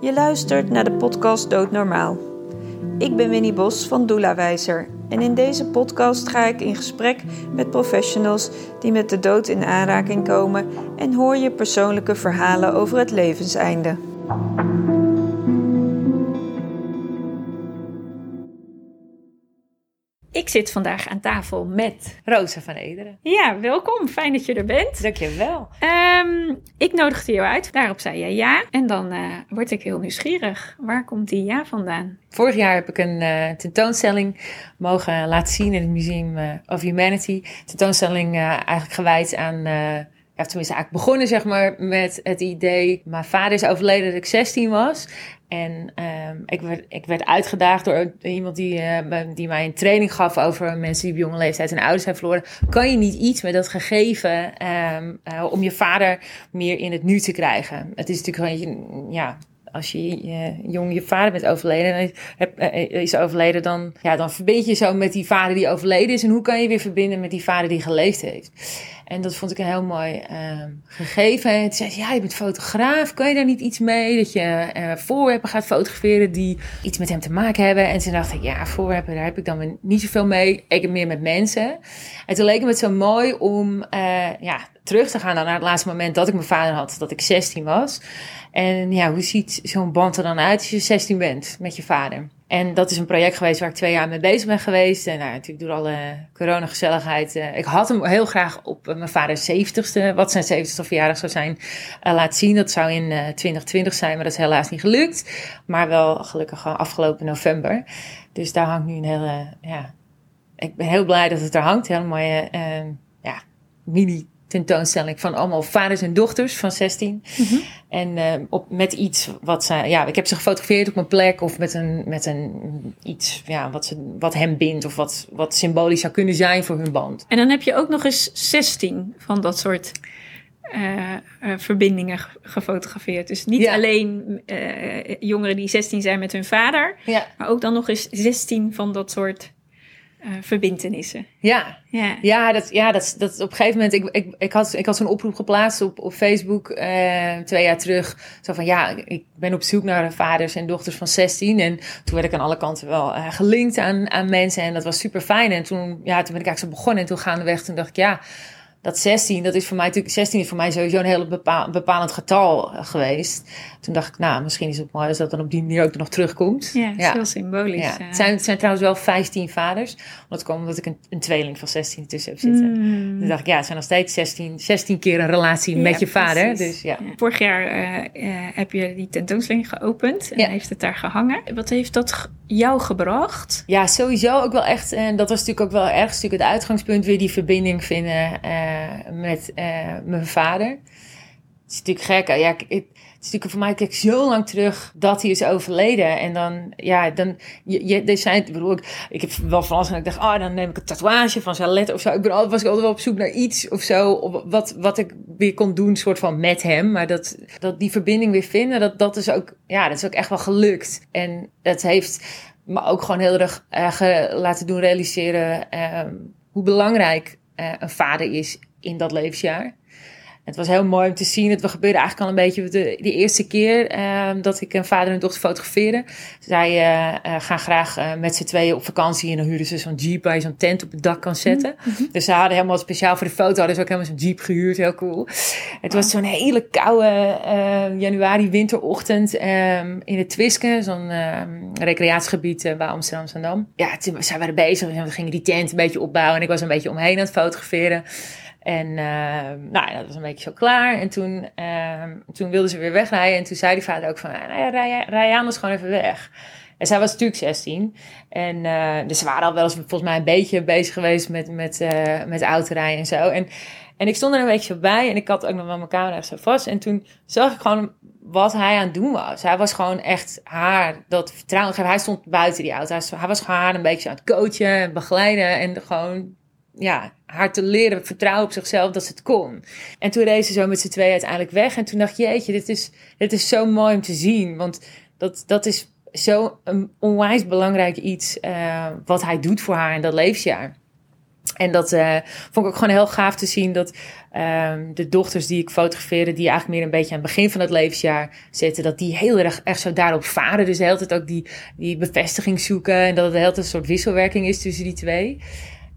Je luistert naar de podcast Doodnormaal. Ik ben Winnie Bos van Doelawijzer en in deze podcast ga ik in gesprek met professionals die met de dood in aanraking komen en hoor je persoonlijke verhalen over het levenseinde. Ik zit vandaag aan tafel met Rosa van Ederen. Ja, welkom. Fijn dat je er bent. Dankjewel. Um, ik nodigde jou uit. Daarop zei jij ja. En dan uh, word ik heel nieuwsgierig. Waar komt die ja vandaan? Vorig jaar heb ik een uh, tentoonstelling mogen laten zien in het Museum uh, of Humanity. Tentoonstelling eigenlijk gewijd aan ja, tenminste eigenlijk begonnen zeg maar met het idee, mijn vader is overleden dat ik 16 was. En um, ik, werd, ik werd uitgedaagd door iemand die, uh, die mij een training gaf over mensen die op jonge leeftijd hun ouders zijn verloren. Kan je niet iets met dat gegeven um, uh, om je vader meer in het nu te krijgen? Het is natuurlijk gewoon, ja, als je uh, jong je vader bent overleden, heb, uh, is overleden, dan, ja, dan verbind je zo met die vader die overleden is. En hoe kan je weer verbinden met die vader die geleefd heeft? En dat vond ik een heel mooi uh, gegeven. En toen zei ze, ja, je bent fotograaf. Kan je daar niet iets mee? Dat je uh, voorwerpen gaat fotograferen die iets met hem te maken hebben. En toen dacht ja, voorwerpen, daar heb ik dan niet zoveel mee. Ik heb meer met mensen. En toen leek het zo mooi om uh, ja, terug te gaan naar het laatste moment dat ik mijn vader had. Dat ik 16 was. En ja, hoe ziet zo'n band er dan uit als je 16 bent met je vader? En dat is een project geweest waar ik twee jaar mee bezig ben geweest. En nou, natuurlijk door alle coronagezelligheid. Uh, ik had hem heel graag op uh, mijn vaders 70ste, wat zijn 70ste verjaardag zou zijn, uh, laten zien. Dat zou in 2020 zijn, maar dat is helaas niet gelukt. Maar wel gelukkig afgelopen november. Dus daar hangt nu een hele, ja, ik ben heel blij dat het er hangt. Heel mooie, ja, mini tentoonstelling van allemaal vaders en dochters van 16. Mm-hmm. En uh, op, met iets wat ze, ja, ik heb ze gefotografeerd op een plek of met een, met een iets, ja, wat, ze, wat hem bindt of wat, wat symbolisch zou kunnen zijn voor hun band. En dan heb je ook nog eens 16 van dat soort uh, uh, verbindingen gefotografeerd. Dus niet ja. alleen jongeren die 16 zijn met hun vader, ja. maar ook dan nog eens 16 van dat soort uh, verbindenissen. Ja, ja. ja, dat, ja dat, dat op een gegeven moment, ik, ik, ik had, ik had zo'n oproep geplaatst op, op Facebook uh, twee jaar terug. Zo van ja, ik ben op zoek naar vaders en dochters van 16. En toen werd ik aan alle kanten wel uh, gelinkt aan, aan mensen en dat was super fijn. En toen, ja, toen ben ik eigenlijk zo begonnen en toen gaandeweg, toen dacht ik ja dat 16, dat is voor mij natuurlijk, 16 is voor mij sowieso een heel bepaal, bepalend getal geweest. Toen dacht ik, nou, misschien is het mooi als dat dan op die manier ook nog terugkomt. Ja, heel symbolisch. Ja. Het, zijn, het zijn trouwens wel 15 vaders. Dat kwam omdat ik een, een tweeling van 16 tussen heb zitten. Mm. Toen dacht ik, ja, het zijn nog steeds 16, 16 keer een relatie met je vader. Dus, ja. Vorig jaar uh, uh, heb je die tentoonstelling geopend en heeft het daar gehangen. Wat heeft dat jou gebracht? Ja, sowieso ook wel echt. En dat was natuurlijk ook wel ergens natuurlijk het uitgangspunt, weer die verbinding vinden uh, met mijn vader. Het is natuurlijk gek. Ja, ik, het is natuurlijk voor mij kijk zo lang terug dat hij is overleden. En dan, ja, dan, je, je, zijn, bedoel ik, ik heb wel van alles en ik dacht, oh, dan neem ik een tatoeage van Salette of zo. Ik ben altijd, was ik altijd wel op zoek naar iets of zo, wat, wat ik weer kon doen, soort van met hem. Maar dat, dat die verbinding weer vinden, dat, dat is ook, ja, dat is ook echt wel gelukt. En dat heeft me ook gewoon heel erg laten doen realiseren uh, hoe belangrijk een vader is in dat levensjaar. Het was heel mooi om te zien. Het gebeurde eigenlijk al een beetje de, de eerste keer uh, dat ik een vader en dochter fotografeerde. Zij uh, gaan graag uh, met z'n tweeën op vakantie en dan huren ze zo'n jeep waar je zo'n tent op het dak kan zetten. Mm-hmm. Dus ze hadden helemaal speciaal voor de foto hadden ze ook helemaal zo'n jeep gehuurd. Heel cool. Het was zo'n hele koude januari winterochtend um, in het Twiske, zo'n recreatiegebied bij Amsterdam Amsterdam. Ja, toen, zij waren bezig. We gingen die tent een beetje opbouwen en ik was een beetje omheen aan het fotograferen. En uh, nou, dat was een beetje zo klaar. En toen, uh, toen wilden ze weer wegrijden. En toen zei die vader ook van, nou ja, rij, rij anders gewoon even weg. En zij was natuurlijk 16. En uh, dus ze waren al wel eens volgens mij een beetje bezig geweest met, met, uh, met autorijden en zo. En, en ik stond er een beetje bij. En ik had ook nog wel mijn camera echt zo vast. En toen zag ik gewoon wat hij aan het doen was. Hij was gewoon echt haar dat vertrouwen. Hij stond buiten die auto. Hij was gewoon haar een beetje aan het coachen, begeleiden. En gewoon ja, haar te leren vertrouwen op zichzelf dat ze het kon. En toen reed ze zo met z'n twee uiteindelijk weg. En toen dacht je, jeetje, dit is, dit is zo mooi om te zien. Want dat, dat is zo een onwijs belangrijk iets uh, wat hij doet voor haar in dat levensjaar. En dat uh, vond ik ook gewoon heel gaaf te zien dat um, de dochters die ik fotografeerde, die eigenlijk meer een beetje aan het begin van het levensjaar zitten, dat die heel erg echt zo daarop varen. Dus de hele tijd ook die, die bevestiging zoeken en dat het de een soort wisselwerking is tussen die twee.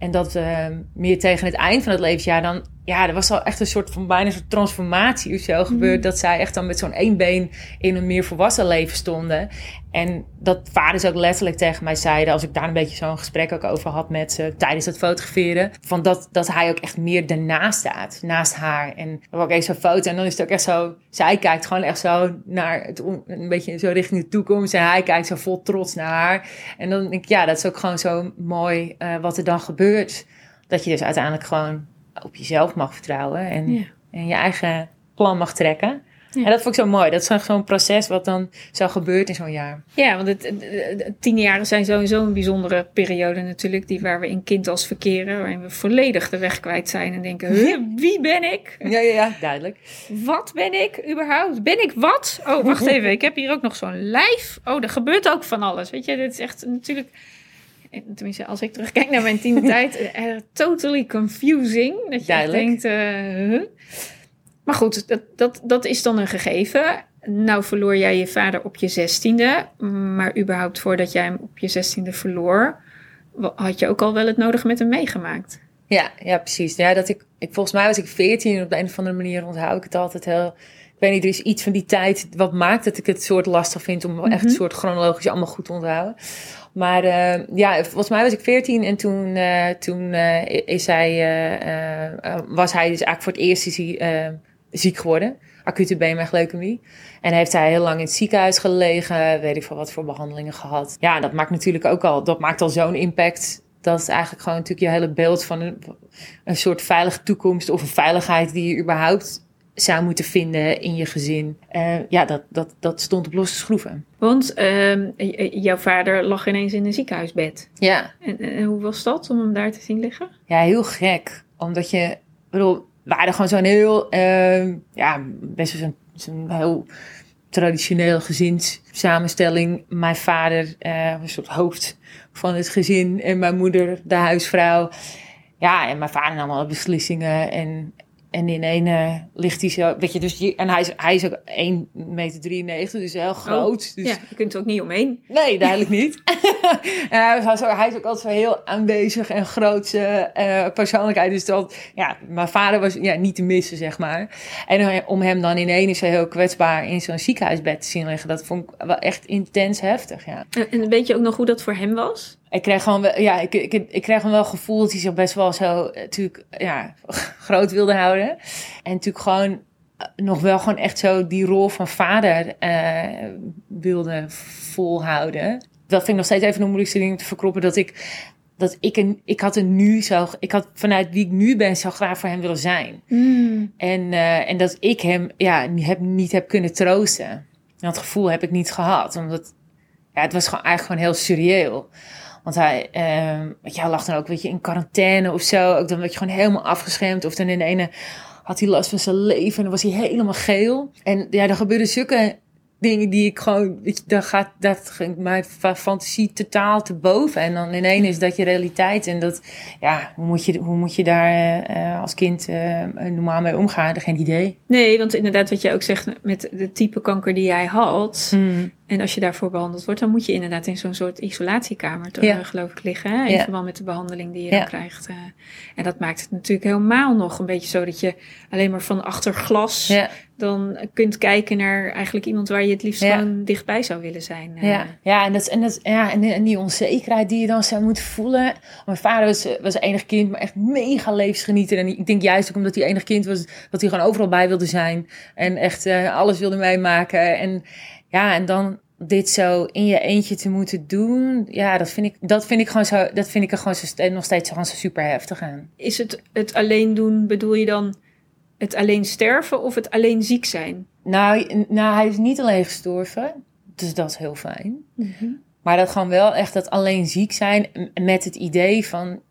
En dat uh, meer tegen het eind van het levensjaar dan ja, er was al echt een soort van bijna een soort transformatie of zo gebeurd. Mhm. Dat zij echt dan met zo'n één been in een meer volwassen leven stonden. En dat vaders ook letterlijk tegen mij zeiden, als ik daar een beetje zo'n gesprek ook over had met ze tijdens het fotograferen. Van dat, dat hij ook echt meer ernaast staat, naast haar. En dan ook even zo'n foto en dan is het ook echt zo, zij kijkt gewoon echt zo naar het, een beetje zo richting de toekomst. En hij kijkt zo vol trots naar haar. En dan denk ik, ja, dat is ook gewoon zo mooi uh, wat er dan gebeurt. Dat je dus uiteindelijk gewoon op jezelf mag vertrouwen en, en je eigen plan mag trekken. En dat vond ik zo mooi. Dat is zo'n proces wat dan zo gebeurt in zo'n jaar. Ja, want het, tien jaren zijn sowieso een bijzondere periode natuurlijk. Die waar we in kind als verkeren. Waarin we volledig de weg kwijt zijn. En denken, wie ben ik? Ja, ja, ja, duidelijk. Wat ben ik überhaupt? Ben ik wat? Oh, wacht even. Ik heb hier ook nog zo'n lijf. Oh, er gebeurt ook van alles. Weet je, dit is echt natuurlijk tenminste als ik terugkijk naar mijn tiende tijd, uh, totally confusing. Dat je denkt, uh, maar goed, dat, dat, dat is dan een gegeven. Nou verloor jij je vader op je zestiende, maar überhaupt voordat jij hem op je zestiende verloor, had je ook al wel het nodige met hem meegemaakt. Ja, ja precies. Ja, dat ik, ik, volgens mij was ik veertien en op de een of andere manier onthoud ik het altijd heel... Ik weet niet, er is iets van die tijd wat maakt dat ik het soort lastig vind om echt een mhm. soort chronologisch allemaal goed te onthouden. Maar uh, ja, volgens mij was ik 14 en toen, uh, toen uh, is was hij dus eigenlijk voor het eerst ziek geworden. Acute beenmergleukemie. En heeft hij heel lang in het ziekenhuis gelegen. Weet ik veel wat voor behandelingen gehad. Ja, dat maakt natuurlijk ook al, dat maakt al zo'n impact. Dat is eigenlijk gewoon natuurlijk je hele beeld van een, een soort veilige toekomst of een veiligheid die je überhaupt zou moeten vinden in je gezin. Uh, ja, dat, dat, dat stond op losse schroeven. Want uh, jouw vader lag ineens in een ziekenhuisbed. Ja. En, en, hoe was dat om hem daar te zien liggen? Ja, heel gek. Omdat je, bedoel, we waren gewoon zo'n heel, uh, ja, best wel zo'n zo'n heel traditioneel gezinssamenstelling. Mijn vader een soort hoofd van het gezin en mijn moeder de huisvrouw. Ja, en mijn vader nam alle beslissingen en en in een uh, ligt hij zo, weet je, dus en hij is, hij is ook 1,93 meter, dus heel oh, groot. dus, ja, je kunt er ook niet omheen. Nee, duidelijk niet. hij, is, hij is ook altijd zo heel aanwezig en grootse uh, persoonlijkheid. Dus dat, ja, mijn vader was ja, niet te missen, zeg maar. En om hem dan in één zo heel kwetsbaar in zo'n ziekenhuisbed te zien liggen, dat vond ik wel echt intens heftig, ja. En weet je ook nog hoe dat voor hem was? Ik kreeg gewoon wel, ja, ik, ik, ik kreeg gewoon wel gevoel dat hij zich best wel zo eh, natuurlijk, ja, groot wilde houden. En natuurlijk gewoon eh, nog wel gewoon echt zo die rol van vader uh, wilde volhouden. Dat vind ik nog steeds even de moeilijkste ding te verkroppen. Dat ik, dat ik, een, ik had er nu zo, ik had vanuit wie ik nu ben, zo graag voor hem willen zijn. Mm. En, uh, en dat ik hem, ja, heb, niet heb kunnen troosten. En dat gevoel heb ik niet gehad. Omdat, ja, het was gewoon eigenlijk gewoon heel surreëel. Want hij, je, hij lag dan ook weet je, in quarantaine of zo. Ook dan werd je gewoon helemaal afgeschermd. Of dan in de ene had hij last van zijn leven en dan was hij helemaal geel. En ja, er gebeurde zulke dingen die ik gewoon, weet je, daar gaat, dat ging mijn fantasie totaal te boven. En dan ineens is dat je realiteit. En dat, ja, hoe moet je, hoe moet je daar uh, als kind uh, normaal mee omgaan? Geen idee. Nee, want inderdaad, wat je ook zegt met de type kanker die jij had. Mm. En als je daarvoor behandeld wordt, dan moet je inderdaad in zo'n soort isolatiekamer, toch, ja. geloof ik, liggen. Hè? In ja. verband met de behandeling die je dan krijgt. Uh, en dat maakt het natuurlijk helemaal nog een beetje zo dat je alleen maar van achter glas dan kunt kijken naar eigenlijk iemand waar je het liefst gewoon dichtbij zou willen zijn. Uh. Ja, ja, en, dat, en, dat, ja en, die onzekerheid die je dan zou moeten voelen. Mijn vader was, was enig kind, maar echt mega levensgenieten. En ik denk juist ook omdat hij enig kind was, dat hij gewoon overal bij wilde zijn. En echt uh, alles wilde meemaken. En ja, en dan dit zo in je eentje te moeten doen, ja, dat vind ik, dat vind ik gewoon zo, dat vind ik er gewoon zo, nog steeds gewoon zo super heftig aan. Is het het alleen doen, bedoel je dan het alleen sterven of het alleen ziek zijn? Nou, nou hij is niet alleen gestorven, dus dat is heel fijn. Mhm. Maar dat gewoon wel echt dat alleen ziek zijn met het idee van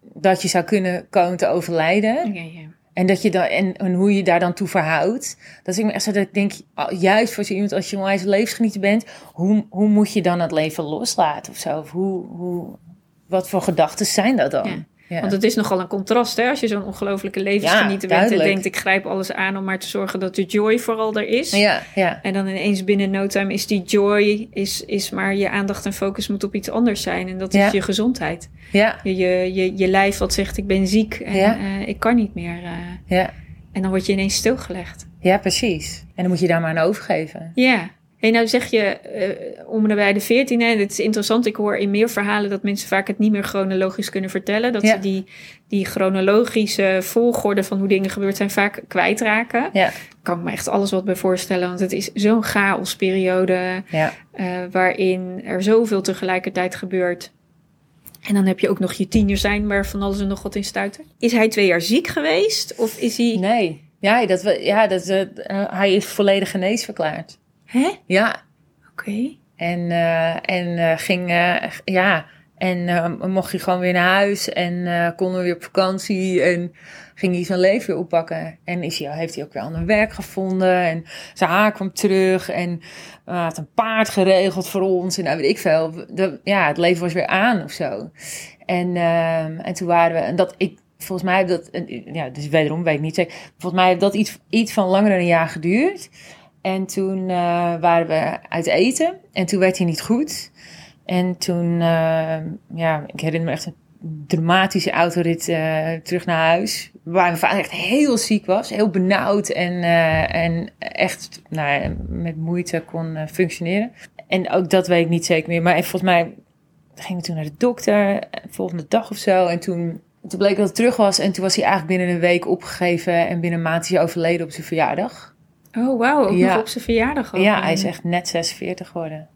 dat je zou kunnen komen te overlijden. Ja, ja. En, dat je dan, en, hoe je daar dan toe verhoudt. Dat ik me echt zo dat ik denk, oh, juist voor zo iemand als je onwijs levensgenieter bent, hoe, hoe moet je dan het leven loslaten of zo? Of hoe, hoe, wat voor gedachten zijn dat dan? Want het is nogal een contrast, hè? Als je zo'n ongelofelijke levensgenieter Ja, bent en denkt... ik grijp alles aan om maar te zorgen dat de joy vooral er is. ja, ja, En dan ineens binnen no time is die joy... Is, is maar je aandacht en focus moet op iets anders zijn. En dat is je gezondheid. ja, Je, je, je, je lijf wat zegt ik ben ziek en eh, ik kan niet meer. eh. ja. en dan word je ineens stilgelegd. Ja, precies. En dan moet je daar maar aan overgeven. Ja. Hey, nou zeg je eh, om bij de 14e, en het is interessant, ik hoor in meer verhalen dat mensen vaak het niet meer chronologisch kunnen vertellen. Dat Ja. ze die, die chronologische volgorde van hoe dingen gebeurd zijn vaak kwijtraken. Ja, kan ik me echt alles wat bij voorstellen, want het is zo'n chaosperiode ja, eh, waarin er zoveel tegelijkertijd gebeurt. En dan heb je ook nog je tiener zijn waar van alles en nog wat in stuiten. Is hij twee jaar ziek geweest? Of is hij... nee. Ja, dat, ja dat, eh, hij is volledig geneesverklaard. Hè? Ja, Oké. En, eh, en eh, ging, eh, ja, en mocht hij gewoon weer naar huis en konden we weer op vakantie en ging hij zijn leven weer oppakken. En is hij, heeft hij ook weer ander werk gevonden en zijn haar kwam terug en had een paard geregeld voor ons en nou weet ik veel. De, ja, het leven was weer aan of zo. En, en toen waren we, en dat ik, volgens mij heeft dat, en, ja, dus wederom weet ik niet zeker, volgens mij heeft dat iets, iets van langer dan een jaar geduurd. En toen eh, waren we uit eten. En toen werd hij niet goed. En toen, eh, ja, ik herinner me echt een dramatische autorit eh, terug naar huis. Waar mijn vader echt heel ziek was. Heel benauwd. En, en echt nou, met moeite kon functioneren. En ook dat weet ik niet zeker meer. Maar volgens mij gingen we toen naar de dokter. eh, Volgende dag of zo. En toen, toen bleek dat het terug was. En toen was hij eigenlijk binnen een week opgegeven. En binnen een maand is hij overleden op zijn verjaardag. Oh, wauw. Ook Ja. nog op zijn verjaardag. ook. Ja, hij is echt net 46 geworden.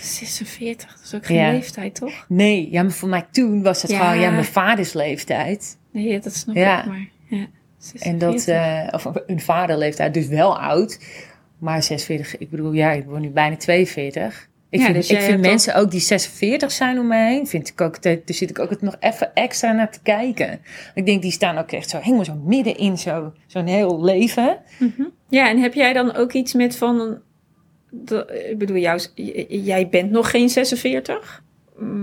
46. Dat is ook geen Ja. leeftijd, toch? Nee, ja, maar voor mij toen was het Ja. gewoon ja, mijn vaders leeftijd. Nee, dat snap Ja. ik maar. Ja. En dat, 46. eh, of een vaderleeftijd, dus wel oud. Maar 46, ik bedoel, ja, ik word nu bijna 42. Ik Ja, vind, dus ik vind mensen ook die 46 zijn om me heen, vind ik ook, daar zit ik ook het nog even extra naar te kijken. Ik denk, die staan ook echt zo helemaal zo midden in zo- zo'n heel leven. Mhm. Ja, en heb jij dan ook iets met van... de- ik bedoel, jou, jij bent nog geen 46,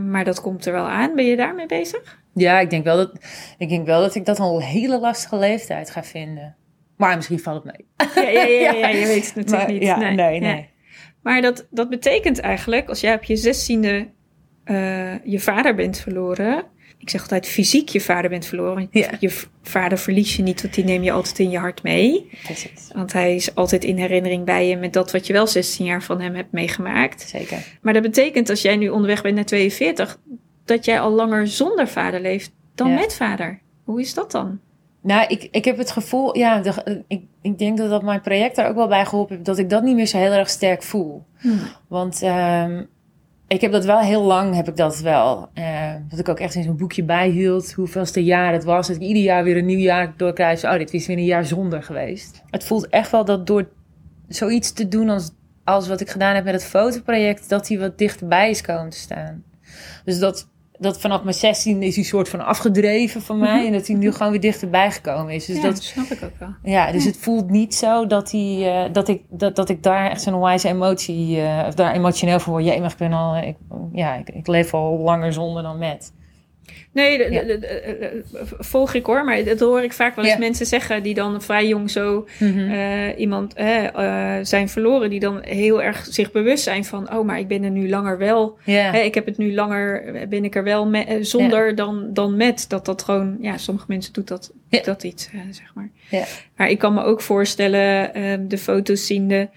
maar dat komt er wel aan. Ben je daarmee bezig? Ja, ik denk wel dat ik, denk wel dat, ik dat een hele lastige leeftijd ga vinden. Maar misschien valt het mee. Ja, ja, ja, ja, je weet het natuurlijk Maar, niet. ja, nee, nee. Maar dat, dat betekent eigenlijk, als jij op je zestiende eh je vader bent verloren... Ik zeg altijd fysiek je vader bent verloren. Je vader verlies je niet, want die neem je altijd in je hart mee. Precies. Want hij is altijd in herinnering bij je met dat wat je wel 16 jaar van hem hebt meegemaakt. Zeker. Maar dat betekent als jij nu onderweg bent naar 42, dat jij al langer zonder vader leeft dan met vader. Hoe is dat dan? Nou, ik, ik heb het gevoel, ja, de- ik, ik denk dat dat mijn project daar ook wel bij geholpen heeft, dat ik dat niet meer zo heel erg sterk voel. Want ehm, ik heb dat wel heel lang, heb ik dat wel. eh, dat ik ook echt in zo'n boekje bijhield, hoeveelste jaar het was. Dat ik ieder jaar weer een nieuw jaar doorkrijg. Oh, dit is weer een jaar zonder geweest. Het voelt echt wel dat door zoiets te doen als, als wat ik gedaan heb met het fotoproject, dat hij wat dichterbij is komen te staan. Dus dat, dat vanaf mijn 16 is hij soort van afgedreven van mij. Mhm. En dat hij nu gewoon weer dichterbij gekomen is. Dus ja, dat, snap ik ook wel. ja, dus het voelt niet zo dat, hij, eh, dat, ik, dat, dat ik daar echt zo'n wijze emotie, eh, of daar emotioneel voor word. Jee, maar ik ben al, ik, ja, ik, ik leef al langer zonder dan met. Nee, de- Ja. de- de- de- de- volg ik hoor, maar dat hoor ik vaak wel eens Ja. mensen zeggen die dan vrij jong zo eh, iemand eh, zijn verloren, die dan heel erg zich bewust zijn van, oh, maar ik ben er nu langer wel. ja, Hè, ik heb het nu langer, ben ik er wel me- eh, zonder dan, dan met. Dat dat gewoon, ja, sommige mensen doet dat, dat iets, zeg maar. Maar ik kan me ook voorstellen, ehm, de foto's ziende,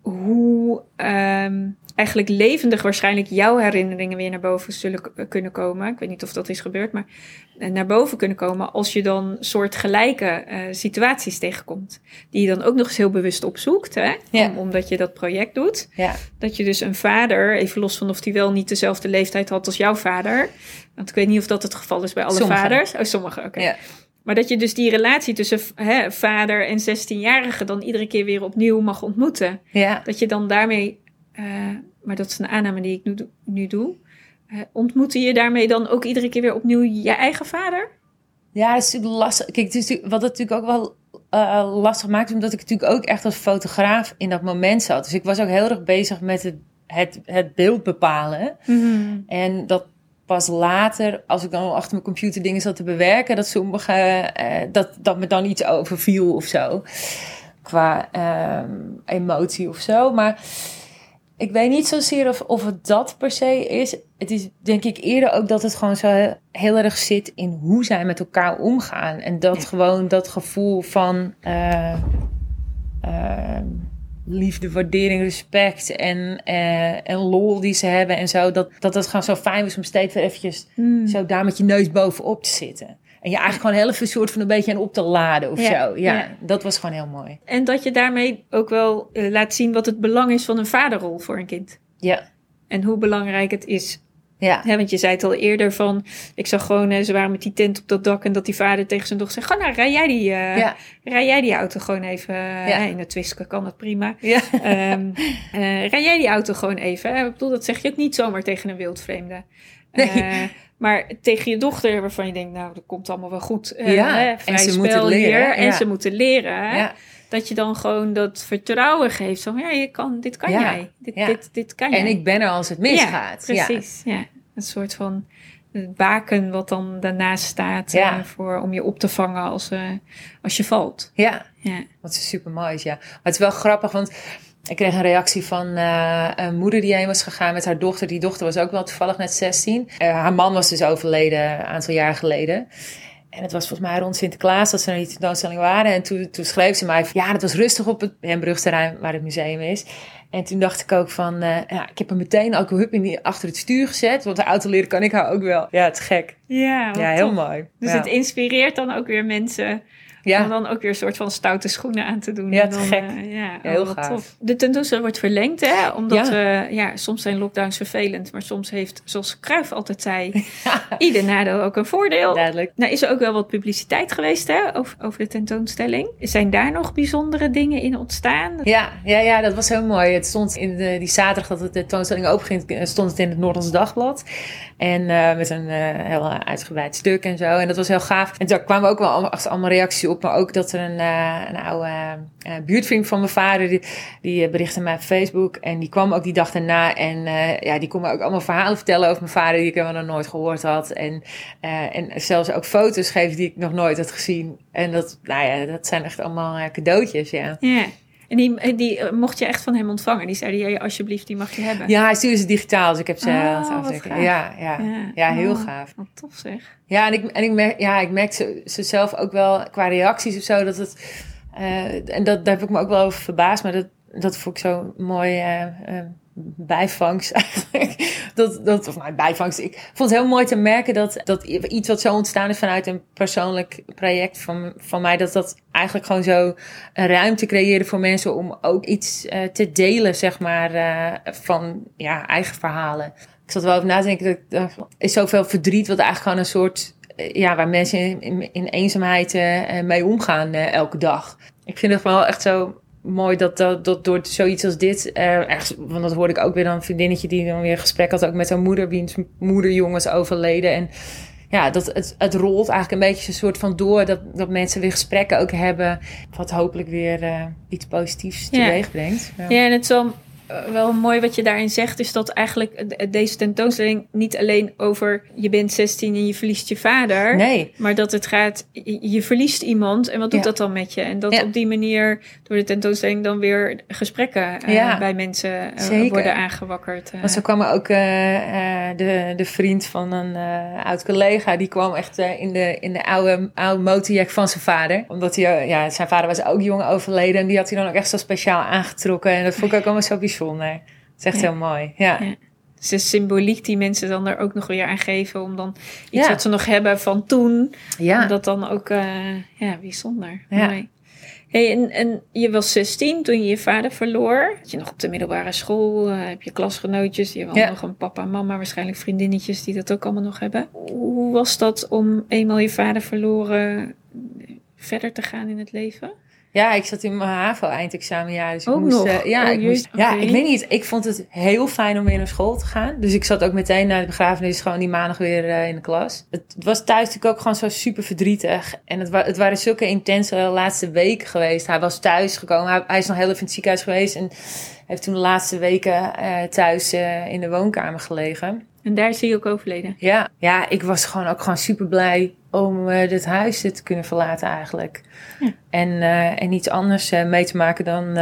hoe ehm, eigenlijk levendig waarschijnlijk jouw herinneringen weer naar boven zullen kunnen komen. Ik weet niet of dat is gebeurd, maar eh, naar boven kunnen komen als je dan soortgelijke eh situaties tegenkomt. Die je dan ook nog eens heel bewust opzoekt, hè? Ja. Om- omdat je dat project doet. ja, Dat je dus een vader, even los van of die wel niet dezelfde leeftijd had als jouw vader. Want ik weet niet of dat het geval is bij alle Sommige. vaders. Oh, sommige, oké. ja, Maar dat je dus die relatie tussen hè, vader en 16-jarige dan iedere keer weer opnieuw mag ontmoeten. ja. Dat je dan daarmee, eh, maar dat is een aanname die ik nu, doe- nu doe. Eh, ontmoette je daarmee dan ook iedere keer weer opnieuw je eigen vader? Ja, dat is natuurlijk lastig. Kijk, het is wat het natuurlijk ook wel eh, lastig maakt, omdat ik natuurlijk ook echt als fotograaf in dat moment zat. Dus ik was ook heel erg bezig met het, het, het beeld bepalen. En dat, pas later, als ik dan achter mijn computer dingen zat te bewerken, dat sommige, eh, dat, dat me dan iets overviel of zo. Qua ehm, emotie of zo. Maar ik weet niet zozeer of, of het dat per se is. Het is denk ik eerder ook dat het gewoon zo heel erg zit in hoe zij met elkaar omgaan. En dat gewoon dat gevoel van uh, uh, liefde, waardering, respect en, uh, en lol die ze hebben en zo. Dat, dat het gewoon zo fijn is om steeds weer eventjes mm. zo daar met je neus bovenop te zitten. En je eigenlijk gewoon heel even een soort van een beetje aan op te laden of ja, zo. Ja, ja, dat was gewoon heel mooi. En dat je daarmee ook wel uh, laat zien wat het belang is van een vaderrol voor een kind. Ja. En hoe belangrijk het is. Ja. Want je zei het al eerder van, ik zag gewoon, uh, ze waren met die tent op dat dak en dat die vader tegen zijn dochter zei, ga nou, rij jij die, uh, ja. rij jij die auto gewoon even. Ja. in het Twiske kan dat prima. Ja. Um, rij jij die auto gewoon even. Ik bedoel, dat zeg je ook niet zomaar tegen een wildvreemde. Nee. Maar tegen je dochter, waarvan je denkt, nou, dat komt allemaal wel goed. Ja, hè, en ze moeten leren. Hier, en ja. ze moeten leren. Ja. Dat je dan gewoon dat vertrouwen geeft. Van, ja, je kan, dit kan Ja. jij. Dit, Ja. dit, dit kan jij. En ik ben er als het misgaat. Ja, precies. Ja. Een soort van baken wat dan daarnaast staat. Ja. eh, voor, om je op te vangen als, eh, als je valt. Ja, Ja. wat super mooi is, ja. Maar het is wel grappig, want ik kreeg een reactie van eh, een moeder die heen was gegaan met haar dochter. Die dochter was ook wel toevallig net 16. Eh, haar man was dus overleden een aantal jaar geleden. En het was volgens mij rond Sinterklaas dat ze naar die tentoonstelling waren. En toen, toen schreef ze mij ja, het was rustig op het Hembrugterrein waar het museum is. En toen dacht ik ook van, uh, ja, ik heb hem meteen ook hup in die, achter het stuur gezet. Want de auto leren kan ik haar ook wel. Ja, het is gek. Ja, Ja, heel tof. mooi. Dus ja. het inspireert dan ook weer mensen ja. om dan ook weer een soort van stoute schoenen aan te doen. Ja, dan, gek. eh, ja, Ja, heel oh, gaaf. tof. De tentoonstelling wordt verlengd, hè? Omdat Ja. ja. ja, soms zijn lockdowns vervelend, maar soms heeft, zoals Cruijff altijd zei, ieder nadeel ook een voordeel. duidelijk. Nou is er ook wel wat publiciteit geweest hè, over, over de tentoonstelling. Zijn daar nog bijzondere dingen in ontstaan? Ja, ja, ja, dat was heel mooi. Het stond in de, die zaterdag dat de tentoonstelling openging, stond het in het Noordens Dagblad. En eh, met een eh, heel uitgebreid stuk en zo. En dat was heel gaaf. En daar kwamen ook wel allemaal, allemaal reacties Maar ook dat er een, eh, een oude eh, buurtvriend van mijn vader, die, die berichtte mij op Facebook. En die kwam ook die dag daarna. En ja, die kon me ook allemaal verhalen vertellen over mijn vader die ik helemaal nog nooit gehoord had. En, en zelfs ook foto's geven die ik nog nooit had gezien. En dat, nou ja, dat zijn echt allemaal cadeautjes, ja. Ja. En die, die eh, mocht je echt van hem ontvangen. Die zei, ja, alsjeblieft, die mag je hebben. Ja, hij stuurde ze digitaal, dus ik heb ze Oh, gaaf. Ja, ja, ja. Ja. heel Oh. gaaf. Wat tof zeg. Ja, en ik, en ik merk, ja, ik merk ze, ze zelf ook wel qua reacties of zo, dat het, eh, en dat, daar heb ik me ook wel over verbaasd, maar dat, dat vond ik zo mooi eh, eh, bijvangst eigenlijk. Dat, dat, of nou, bijvangst. Ik vond het heel mooi te merken dat, dat iets wat zo ontstaan is vanuit een persoonlijk project van, van mij, dat dat eigenlijk gewoon zo een ruimte creëerde voor mensen om ook iets eh, te delen, zeg maar, eh, van ja, eigen verhalen. Ik zat wel over na te dat er is zoveel verdriet wat eigenlijk gewoon een soort, eh, ja, waar mensen in, in, in eenzaamheid eh, mee omgaan eh, elke dag. Ik vind het wel echt zo mooi dat, dat, dat door zoiets als dit, eh, want dat hoorde ik ook weer dan een vriendinnetje die dan weer een gesprek had ook met haar moeder, wiens moeder overleden. En ja, dat het, het rolt eigenlijk een beetje een soort van door dat, dat mensen weer gesprekken ook hebben, wat hopelijk weer eh, iets positiefs Ja. teweeg brengt. Ja. Ja, en het is wel, eh, wel mooi wat je daarin zegt, is dat eigenlijk eh, deze tentoonstelling niet alleen over je bent 16 en je verliest je vader. Nee, Maar dat het gaat, je, verliest iemand en wat doet Ja. dat dan met je? En dat Ja. op die manier door de tentoonstelling dan weer gesprekken eh, bij mensen eh, worden aangewakkerd. eh. Want zo kwam ook eh, eh, de, de vriend van een eh, oud collega. Die kwam echt eh, in, de, in de oude, oude motorjack van zijn vader. Omdat hij, eh, ja, zijn vader was ook jong overleden. En die had hij dan ook echt zo speciaal aangetrokken. En dat vond ik ook allemaal zo bijzonder. Het is echt Ja. heel mooi. Ja. Ja. Dus de symboliek die mensen dan er ook nog weer aan geven. Om dan iets wat ze nog hebben van toen. Ja. Om dat dan ook, eh, ja, bijzonder. Mooi. Hey, en, en je was 16 toen je je vader verloor. Had je nog op de middelbare school, eh, heb je klasgenootjes. Je Ja. nog een papa en mama, waarschijnlijk vriendinnetjes die dat ook allemaal nog hebben. Hoe was dat om eenmaal je vader verloren verder te gaan in het leven? Ja, ik zat in mijn HAVO-eindexamenjaar. Dus ik Ook moest, nog? eh, ja, Oh, ik moest, ja, ik weet niet. Ik vond het heel fijn om weer naar school te gaan. Dus ik zat ook meteen na de begrafenis gewoon die maandag weer eh, in de klas. Het, het was thuis natuurlijk ook gewoon zo super verdrietig. En het, wa het waren zulke intense laatste weken geweest. Hij was thuis gekomen. Hij, hij is nog heel even in het ziekenhuis geweest. En heeft toen de laatste weken eh, thuis in de woonkamer gelegen. En daar is hij ook overleden. Ja, ja ik was gewoon ook gewoon super blij om uh, dit huis te kunnen verlaten eigenlijk. Ja. En, uh, en iets anders uh, mee te maken dan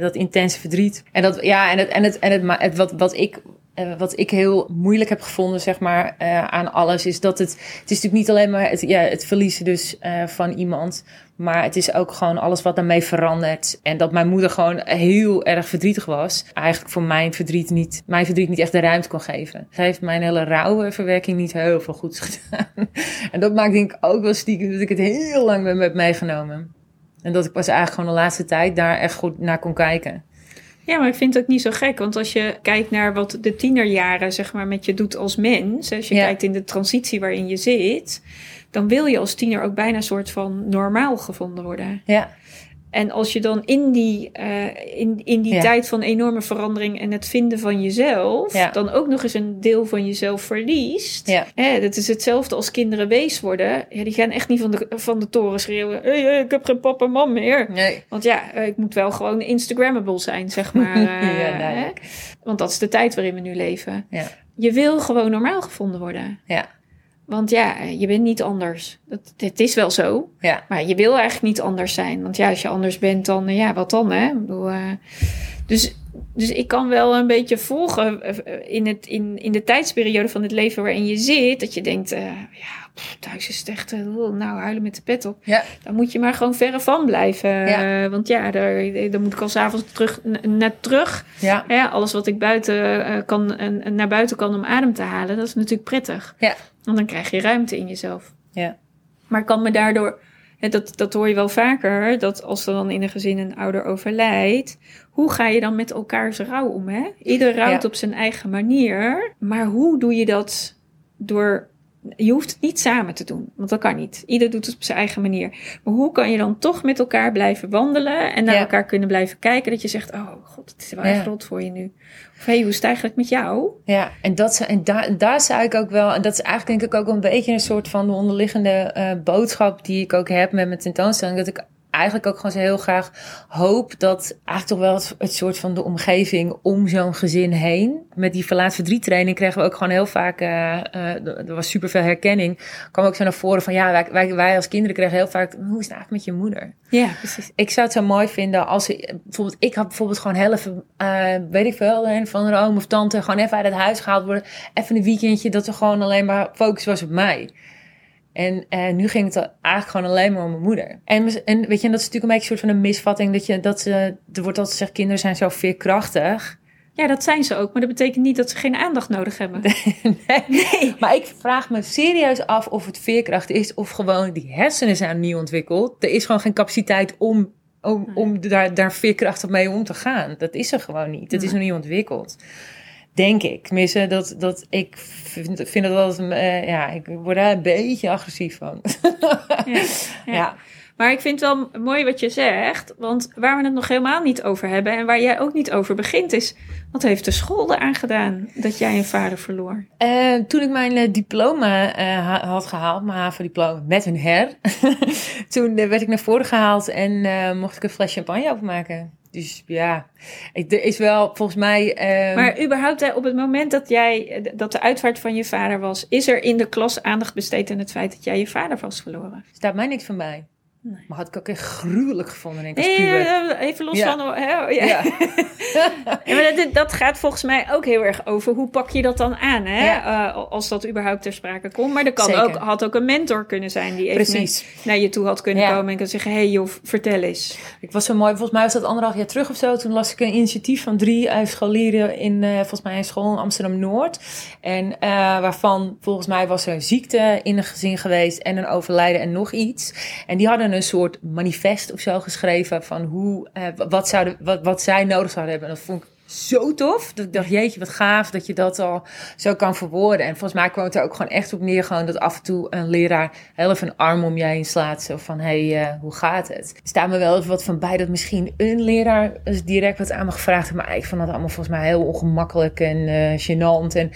dat intense verdriet. En dat, ja, en het, en het, en het, het wat, wat ik uh, wat ik heel moeilijk heb gevonden, zeg maar, uh, aan alles, is dat het. Het is natuurlijk niet alleen maar het, ja, het verliezen dus uh, van iemand. Maar het is ook gewoon alles wat daarmee verandert. En dat mijn moeder gewoon heel erg verdrietig was. Eigenlijk voor mijn verdriet niet, mijn verdriet niet echt de ruimte kon geven. Zij heeft mijn hele rauwe verwerking niet heel veel goed gedaan. en dat maakt denk ik ook wel stiekem dat ik het heel lang met me heb meegenomen. En dat ik pas eigenlijk gewoon de laatste tijd daar echt goed naar kon kijken. Ja, maar ik vind het ook niet zo gek. Want als je kijkt naar wat de tienerjaren zeg maar, met je doet als mens. Als je kijkt in de transitie waarin je zit. Dan wil je als tiener ook bijna een soort van normaal gevonden worden. Ja. En als je dan in die, uh, in, in die tijd van enorme verandering en het vinden van jezelf, ja. dan ook nog eens een deel van jezelf verliest. Ja. Hè, dat is hetzelfde als kinderen wees worden. Ja, die gaan echt niet van de, van de toren schreeuwen: hey, hey, ik heb geen papa en mam meer. Nee. Want ja, ik moet wel gewoon Instagrammable zijn, zeg maar. Uh, ja, hè? Want dat is de tijd waarin we nu leven. Ja. Je wil gewoon normaal gevonden worden. Ja. Want ja, je bent niet anders. Dat, het is wel zo. Ja. Maar je wil eigenlijk niet anders zijn. Want ja, als je anders bent, dan ja, wat dan, hè? Ik bedoel, uh, dus, dus ik kan wel een beetje volgen in, het, in, in de tijdsperiode van het leven waarin je zit. Dat je denkt, uh, ja, pff, thuis is het echt, uh, nou, huilen met de pet op. Ja. Dan moet je maar gewoon verre van blijven. Ja. want ja, daar, dan moet ik al s'avonds terug, net terug. Ja. Ja, alles wat ik buiten kan, en, naar buiten kan om adem te halen, dat is natuurlijk prettig. Ja. Want dan krijg je ruimte in jezelf. Ja. Maar kan me daardoor, dat, dat hoor je wel vaker, dat als er dan in een gezin een ouder overlijdt, hoe ga je dan met elkaars rouw om? Hè? Ieder rouwt ja. op zijn eigen manier. Maar hoe doe je dat door. Je hoeft het niet samen te doen, want dat kan niet. Ieder doet het op zijn eigen manier. Maar hoe kan je dan toch met elkaar blijven wandelen en naar Ja. elkaar kunnen blijven kijken? Dat je zegt: Oh god, het is wel Ja. echt rot voor je nu. Of hey, hoe is het eigenlijk met jou? Ja, en, dat, ze- en daar, daar zou ik ook wel, en dat is eigenlijk denk ik ook een beetje een soort van de onderliggende eh, boodschap die ik ook heb met mijn tentoonstelling. Dat ik eigenlijk ook gewoon zo heel graag hoop dat eigenlijk toch wel het, het soort van de omgeving om zo'n gezin heen. Met die verlaat verdriet training kregen we ook gewoon heel vaak, eh, eh, er was super veel herkenning. kwam ook zo naar voren van ja, wij, wij, wij als kinderen kregen heel vaak, hoe is het eigenlijk met je moeder? Ja, precies. Ik zou het zo mooi vinden als ze, bijvoorbeeld, ik had bijvoorbeeld gewoon heel even, eh, weet ik veel, een van een oom of tante, gewoon even uit het huis gehaald worden. Even een weekendje dat er gewoon alleen maar focus was op mij. En eh, nu ging het eigenlijk gewoon alleen maar om mijn moeder. En, en weet je, en dat is natuurlijk een beetje een soort van een misvatting dat je, dat ze, er wordt altijd gezegd, kinderen zijn zo veerkrachtig. Ja, dat zijn ze ook. Maar dat betekent niet dat ze geen aandacht nodig hebben. nee. Maar ik vraag me serieus af of het veerkracht is of gewoon die hersenen zijn niet ontwikkeld. Er is gewoon geen capaciteit om, om, om daar, daar veerkrachtig mee om te gaan. Dat is er gewoon niet. Dat is nog niet ontwikkeld. Denk ik. Tenminste, dat, dat ik vind, vind dat altijd, eh, ja, ik word daar een beetje agressief van. Ja, ja. Maar ik vind het wel mooi wat je zegt. Want waar we het nog helemaal niet over hebben en waar jij ook niet over begint is... Wat heeft de school eraan gedaan dat jij een vader verloor? Eh, toen ik mijn eh, diploma ha- had gehaald, mijn HAVO-diploma met een her, toen werd ik naar voren gehaald en mocht ik een fles champagne openmaken. Dus ja, er is wel volgens mij. ehm, Maar überhaupt hè, op het moment dat, jij, dat de uitvaart van je vader was... is er in de klas aandacht besteed aan het feit dat jij je vader was verloren? staat mij niks van bij. Nee. Maar had ik ook echt gruwelijk gevonden, denk ik, als Nee, puber. eh, even los Ja. van... Hè, ja. Ja. Ja, maar dat, dat gaat volgens mij ook heel erg over hoe pak je dat dan aan, hè? Ja. Eh, als dat überhaupt ter sprake komt. Maar er kan Zeker. ook, had ook een mentor kunnen zijn die even Precies. naar je toe had kunnen komen en kan zeggen: hey joh, vertel eens. Ik was zo mooi, volgens mij was dat anderhalf jaar terug of zo. Toen las ik een initiatief van drie eh, scholieren in, eh, volgens mij een school in Amsterdam-Noord. En eh, waarvan, volgens mij was er een ziekte in een gezin geweest en een overlijden en nog iets. En die hadden een soort manifest of zo geschreven van hoe, eh, wat, zouden, wat, wat zij nodig zouden hebben. En dat vond ik zo tof. Dat ik dacht, jeetje, wat gaaf dat je dat al zo kan verwoorden. En volgens mij kwam het er ook gewoon echt op neer, gewoon dat af en toe een leraar heel even een arm om je heen slaat. Zo van, hé, hey, eh, hoe gaat het? Er staat me wel even wat van bij dat misschien een leraar direct wat aan me gevraagd heeft. Maar ik vond dat allemaal volgens mij heel ongemakkelijk en eh gênant. En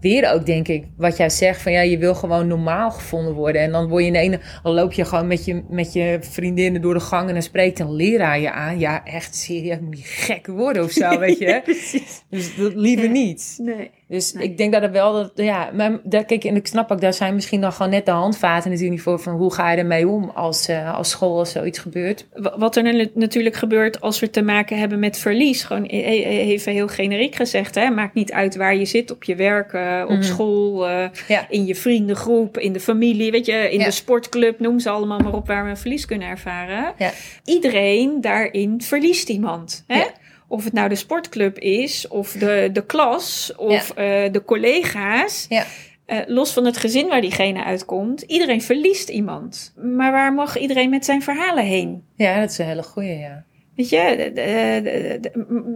weer ook, denk ik, wat jij zegt, van ja, je wil gewoon normaal gevonden worden. En dan word je in de ene, dan loop je gewoon met je, met je vriendinnen door de gang en dan spreekt een leraar je aan. Ja, echt serieus, moet je gek worden of zo, weet je. precies. Dus dat liever niet. Nee. Dus Nee. ik denk dat het wel, dat, ja, maar daar, kijk, en ik snap ook, daar zijn misschien dan gewoon net de handvaten natuurlijk voor, van hoe ga je ermee om als, eh, als school als zoiets gebeurt. Wa- Wat er natuurlijk gebeurt als we te maken hebben met verlies. Gewoon e- e- even heel generiek gezegd. Hè? Maakt niet uit waar je zit. Op je werk, eh, op Mhm. school, eh, Ja. in je vriendengroep, in de familie. Weet je, in Ja. de sportclub. Noem ze allemaal maar op waar we een verlies kunnen ervaren. Ja. Iedereen daarin verliest iemand. Hè? Of het nou de sportclub is, of de, de klas, of eh, de collega's. Ja. Eh, los van het gezin waar diegene uitkomt. Iedereen verliest iemand. Maar waar mag iedereen met zijn verhalen heen? Ja, dat is een hele goeie, ja. Weet je,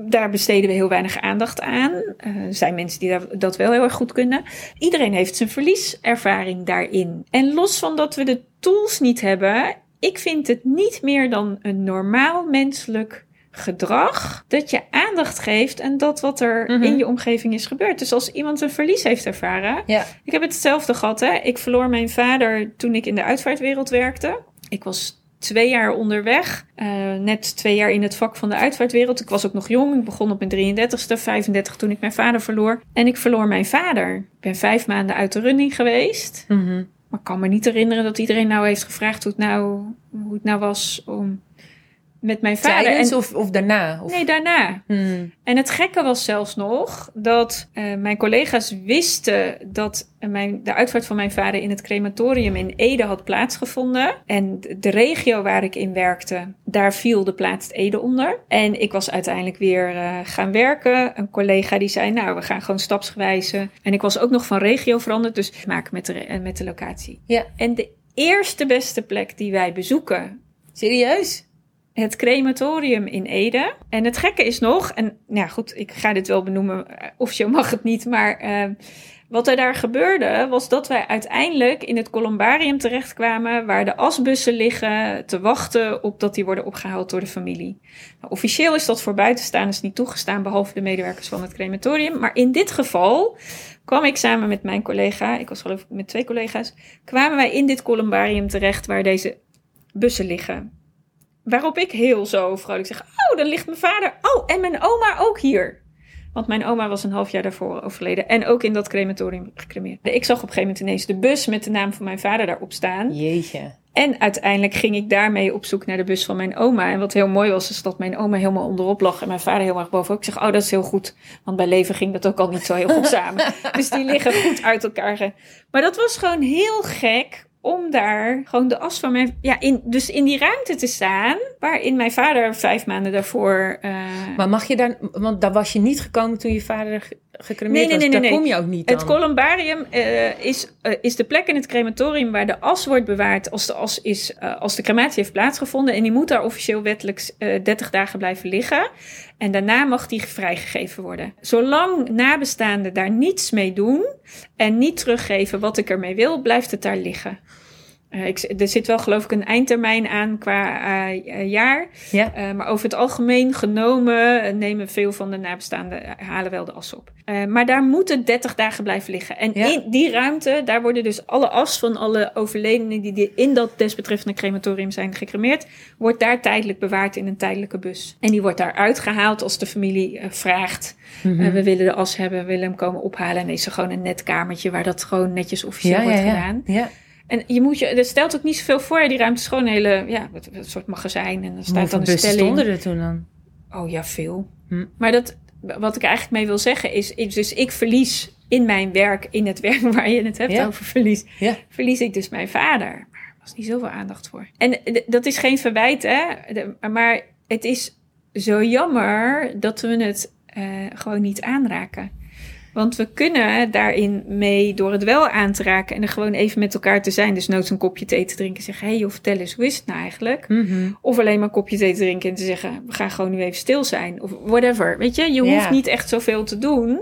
daar besteden we heel weinig aandacht aan. Eh, Er zijn mensen die dat wel heel erg goed kunnen. Iedereen heeft zijn verlieservaring daarin. En los van dat we de tools niet hebben, ik vind het niet meer dan een normaal menselijk gedrag dat je aandacht geeft aan dat wat er Mhm. in je omgeving is gebeurd. Dus als iemand een verlies heeft ervaren, Ja, ik heb hetzelfde gehad. Hè? Ik verloor mijn vader toen ik in de uitvaartwereld werkte. Ik was twee jaar onderweg. eh, net twee jaar in het vak van de uitvaartwereld. Ik was ook nog jong. Ik begon op mijn 33ste, 35 toen ik mijn vader verloor. En ik verloor mijn vader. Ik ben vijf maanden uit de running geweest. Mhm. Maar ik kan me niet herinneren dat iedereen nou heeft gevraagd hoe het nou, hoe het nou was om met mijn vader. Tijdens En, of, of daarna? Of... nee, daarna. Hmm. En het gekke was zelfs nog dat eh, mijn collega's wisten dat mijn, de uitvaart van mijn vader in het crematorium in Ede had plaatsgevonden. En de- regio waar ik in werkte, daar viel de plaats Ede onder. En ik was uiteindelijk weer eh, gaan werken. Een collega die zei, nou, we gaan gewoon stapsgewijze. En ik was ook nog van regio veranderd, dus maken met de, eh, met de locatie. Ja. En de eerste beste plek die wij bezoeken Serieus? Het crematorium in Ede. En het gekke is nog, en nou goed, ik ga dit wel benoemen, eh, officieel mag het niet, maar eh, wat er daar gebeurde, was dat wij uiteindelijk in het columbarium terechtkwamen, waar de asbussen liggen te wachten op dat die worden opgehaald door de familie. Nou, officieel is dat voor buitenstaanders niet toegestaan, behalve de medewerkers van het crematorium. Maar in dit geval kwam ik samen met mijn collega, ik was geloof ik met twee collega's, kwamen wij in dit columbarium terecht waar deze bussen liggen. Waarop ik heel zo vrolijk zeg: Oh, dan ligt mijn vader. Oh, en mijn oma ook hier. Want mijn oma was een half jaar daarvoor overleden. En ook in dat crematorium gecremeerd. Ik zag op een gegeven moment ineens de bus met de naam van mijn vader daarop staan. Jeetje. En uiteindelijk ging ik daarmee op zoek naar de bus van mijn oma. En wat heel mooi was, is dat mijn oma helemaal onderop lag en mijn vader heel erg bovenop. Ik zeg, oh, dat is heel goed. Want bij leven ging dat ook al niet zo heel goed samen. Dus die liggen goed uit elkaar. Maar dat was gewoon heel gek om daar gewoon de as van mijn... Ja, in, dus in die ruimte te staan, waarin mijn vader vijf maanden daarvoor... eh, Maar mag je daar, want daar was je niet gekomen toen je vader gecremeerd Nee, nee, was. nee, daar kom je ook niet dan. Het columbarium eh, is, eh, is de plek in het crematorium waar de as wordt bewaard als de, as is, eh, als de crematie heeft plaatsgevonden. En die moet daar officieel wettelijk eh 30 dagen blijven liggen. En daarna mag die vrijgegeven worden. Zolang nabestaanden daar niets mee doen en niet teruggeven wat ik ermee wil, blijft het daar liggen. Eh, ik, er zit wel geloof ik een eindtermijn aan qua eh, eh, jaar. Ja. Maar over het algemeen genomen nemen veel van de nabestaanden halen wel de as op. Maar daar moet het 30 dagen blijven liggen. En Ja. in die ruimte, daar worden dus alle as van alle overledenen die, in dat desbetreffende crematorium zijn gecremeerd, wordt daar tijdelijk bewaard in een tijdelijke bus. En die wordt daar uitgehaald als de familie vraagt. Mhm. we willen de as hebben, we willen hem komen ophalen. En is er gewoon een net kamertje waar dat gewoon netjes officieel ja, wordt gedaan. ja. En je moet je, er stelt ook niet zoveel voor. Die ruimte is gewoon een hele, ja, een soort magazijn. En er staat dan een stelling. stonden er toen dan? Oh ja, veel. Hm. Maar dat, wat ik eigenlijk mee wil zeggen is, dus ik verlies in mijn werk, in het werk waar je het hebt Ja. over verlies, Ja. verlies ik dus mijn vader. Maar er was niet zoveel aandacht voor. En dat is geen verwijt, hè. De- maar het is zo jammer dat we het eh, gewoon niet aanraken. Want we kunnen daarin mee, door het wel aan te raken en er gewoon even met elkaar te zijn, dus noods een kopje thee te drinken, zeggen: hé, hey, joh, vertel eens, hoe is het nou eigenlijk? Mhm. Of alleen maar een kopje thee te drinken en te zeggen: we gaan gewoon nu even stil zijn. Of whatever. Weet je, je hoeft niet echt zoveel te doen.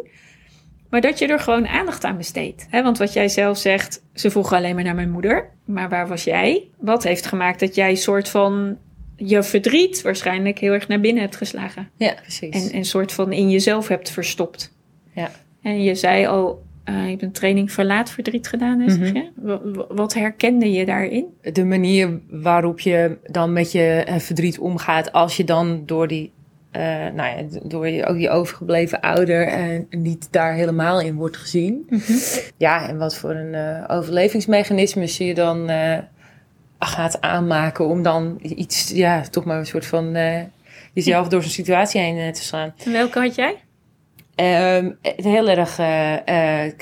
Maar dat je er gewoon aandacht aan besteedt. Want wat jij zelf zegt, ze vroegen alleen maar naar mijn moeder. Maar waar was jij? Wat heeft gemaakt dat jij een soort van je verdriet waarschijnlijk heel erg naar binnen hebt geslagen? Ja, precies. En een soort van in jezelf hebt verstopt. Ja. En je zei al, eh je hebt een training verlaat verdriet gedaan, hè, zeg Mhm. je? Wa- wa- Wat herkende je daarin? de manier waarop je dan met je eh, verdriet omgaat als je dan door die eh, nou ja, door je, ook je overgebleven ouder en niet daar helemaal in wordt gezien. Ja, en wat voor een uh, overlevingsmechanismes je dan gaat aanmaken om dan iets, ja, toch maar een soort van jezelf door zo'n situatie heen te slaan. En welke had jij? Um, heel erg uh,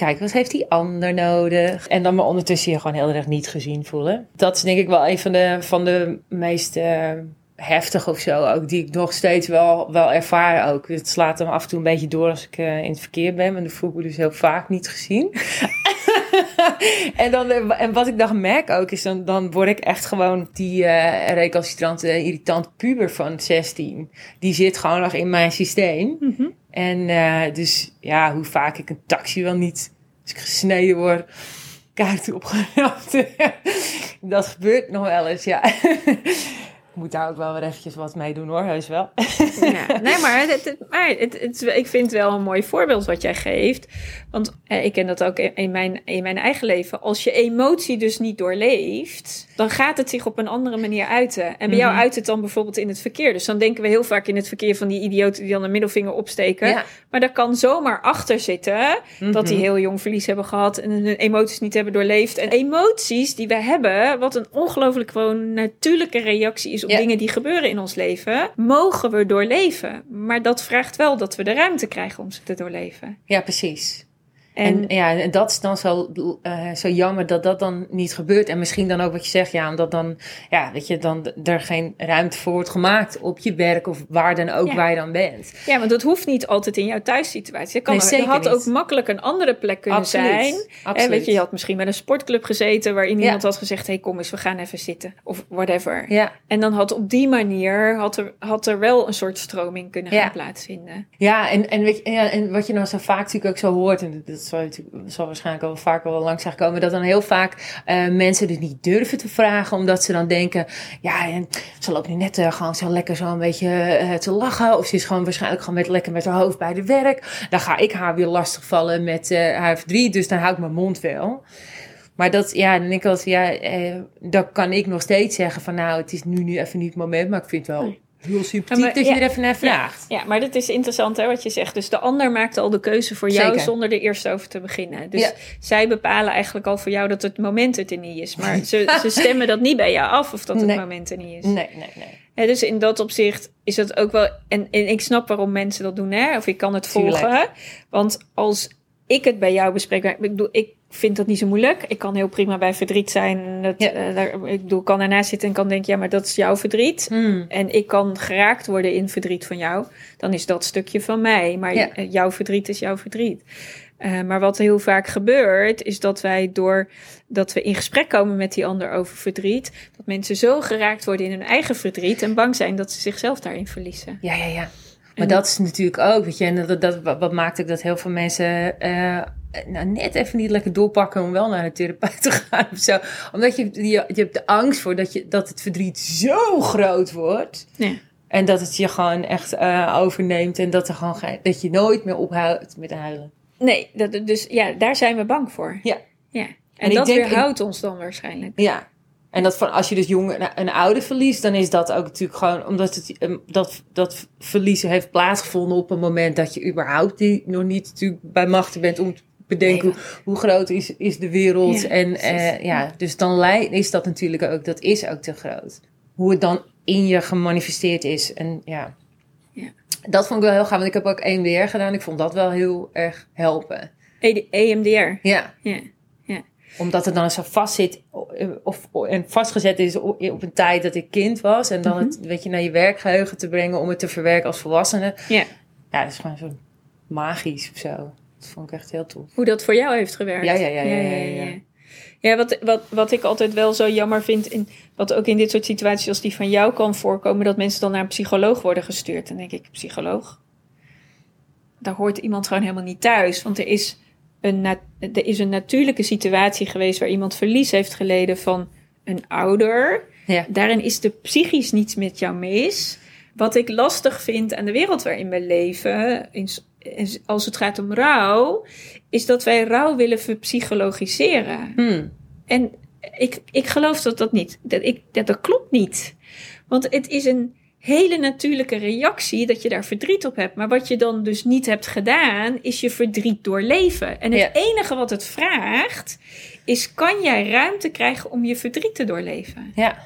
uh, wat heeft die ander nodig? En dan maar ondertussen je gewoon heel erg niet gezien voelen. Dat is denk ik wel een van de, van de meest uh, heftig of zo. Ook die ik nog steeds wel, wel ervaar ook. Het slaat hem af en toe een beetje door als ik in het verkeer ben. Maar dat voel ik me dus heel vaak niet gezien. en, dan, en wat ik dan merk ook is, dan, dan word ik echt gewoon die uh, recalcitrante, irritant puber van 16. Die zit gewoon nog in mijn systeem. Mm -hmm. En uh, dus ja, hoe vaak ik een taxi wel niet, als ik gesneden word, kaart opgerapt. dat gebeurt nog wel eens, ja. Moet daar ook wel weer eventjes wat mee doen hoor, heus wel. ja, nee, maar, het, het, maar het, het, ik vind het wel een mooi voorbeeld wat jij geeft. Want eh, ik ken dat ook in mijn, in mijn eigen leven. Als je emotie dus niet doorleeft, dan gaat het zich op een andere manier uiten. En bij mm -hmm. jou uit het dan bijvoorbeeld in het verkeer. Dus dan denken we heel vaak in het verkeer van die idioten die dan een middelvinger opsteken. Ja. Maar daar kan zomaar achter zitten mm -hmm. dat die heel jong verlies hebben gehad en hun emoties niet hebben doorleefd. En emoties die we hebben, wat een ongelooflijk gewoon natuurlijke reactie is op Ja. dingen die gebeuren in ons leven, mogen we doorleven. Maar dat vraagt wel dat we de ruimte krijgen om ze te doorleven. Ja, precies. En, en ja, en dat is dan zo, uh, zo jammer dat dat dan niet gebeurt. En misschien dan ook wat je zegt, ja, omdat dan, ja, dat je dan er geen ruimte voor wordt gemaakt op je werk of waar dan ook Ja. waar je dan bent. Ja, want dat hoeft niet altijd in jouw thuissituatie. Het kan Nee, er zeker had niet. ook makkelijk een andere plek kunnen Absoluut. zijn. Absoluut. weet je, je had misschien bij een sportclub gezeten waarin Ja. iemand had gezegd: hey, kom eens, we gaan even zitten. Of whatever. Ja, En dan had op die manier had er, had er wel een soort stroming kunnen gaan plaatsvinden. ja, en, en, weet je, ja, en wat je nou zo vaak natuurlijk ook zo hoort, en dat zal, zal waarschijnlijk al vaak wel langs gekomen, dat dan heel vaak eh, mensen het niet durven te vragen, omdat ze dan denken, ja, en ze loopt nu net eh, gewoon zo lekker zo een beetje eh, te lachen, of ze is gewoon waarschijnlijk gewoon met, lekker met haar hoofd bij de werk. Dan ga ik haar weer lastigvallen met haar verdriet, dus dan hou ik mijn mond wel. Maar dat, ja, dan ik altijd, ja, eh, dan kan ik nog steeds zeggen van, nou, het is nu, nu even niet het moment, maar ik vind wel. Heel maar- dat je ja. er even naar vraagt. Ja, maar dat is interessant hè, wat je zegt. Dus de ander maakt al de keuze voor jou Zeker. zonder er eerst over te beginnen. Dus Ja. zij bepalen eigenlijk al voor jou dat het moment het er niet is. Maar ze, ze stemmen dat niet bij jou af of dat het Nee. moment er niet is. Nee, nee, nee. Dus in dat opzicht is dat ook wel. En, en ik snap waarom mensen dat doen, hè? Of ik kan het Tuurlijk. volgen. Want als ik het bij jou bespreek, ik bedoel, ik vind dat niet zo moeilijk. Ik kan heel prima bij verdriet zijn. Dat, Ja. eh, daar, ik bedoel, kan ernaast zitten en kan denken, ja, maar dat is jouw verdriet. Hmm. En ik kan geraakt worden in verdriet van jou. Dan is dat stukje van mij. Maar Ja. eh, jouw verdriet is jouw verdriet. Eh, maar wat heel vaak gebeurt, is dat wij door dat we in gesprek komen met die ander over verdriet, dat mensen zo geraakt worden in hun eigen verdriet en bang zijn dat ze zichzelf daarin verliezen. Ja, ja, ja. Maar En- dat is natuurlijk ook, weet je, en dat, dat, wat, maakt ook dat heel veel mensen nou, net even niet lekker doorpakken om wel naar een therapeut te gaan of zo. Omdat je, je, je hebt de angst voor dat, je, dat het verdriet zo groot wordt. Ja. En dat het je gewoon echt eh, overneemt en dat, er gewoon, dat je nooit meer ophoudt met huilen. Nee, dat, dus ja, daar zijn we bang voor. Ja. ja. En, dat weerhoudt ons dan waarschijnlijk. Ja. En dat van als je dus jong een, een oude verliest, dan is dat ook natuurlijk gewoon omdat het, eh, dat, dat verliezen heeft plaatsgevonden op een moment dat je überhaupt die nog niet natuurlijk bij machten bent om Nee, hoe, hoe groot is, is de wereld. Ja, en eh, ja, dus dan is dat natuurlijk ook, dat is ook te groot. Hoe het dan in je gemanifesteerd is. En ja. Ja. Dat vond ik wel heel gaaf, want ik heb ook weer gedaan. Ik vond dat wel heel erg helpen. E- EMDR. Ja Ja. omdat het dan zo vast zit of, en vastgezet is op op een tijd dat ik kind was. En dan Mhm. het weet je, naar je werkgeheugen te brengen om het te verwerken als volwassene. Ja. Ja, dat is gewoon zo magisch of zo. Dat vond ik echt heel tof. Hoe dat voor jou heeft gewerkt. Ja, ja, ja, ja, ja, ja. Ja, wat, wat, wat ik altijd wel zo jammer vind, in, wat ook in dit soort situaties als die van jou kan voorkomen, dat mensen dan naar een psycholoog worden gestuurd. Dan denk ik, psycholoog? Daar hoort iemand gewoon helemaal niet thuis. Want er is een, er is een natuurlijke situatie geweest waar iemand verlies heeft geleden van een ouder. Ja. Daarin is er psychisch niets met jou mis. Wat ik lastig vind aan de wereld waarin we leven, in, als het gaat om rouw, is dat wij rouw willen verpsychologiseren. Hmm. En ik, ik geloof dat dat niet. Dat, ik, dat, dat klopt niet. Want het is een hele natuurlijke reactie dat je daar verdriet op hebt. Maar wat je dan dus niet hebt gedaan, is je verdriet doorleven. En het Ja. enige wat het vraagt, is kan jij ruimte krijgen om je verdriet te doorleven? Ja.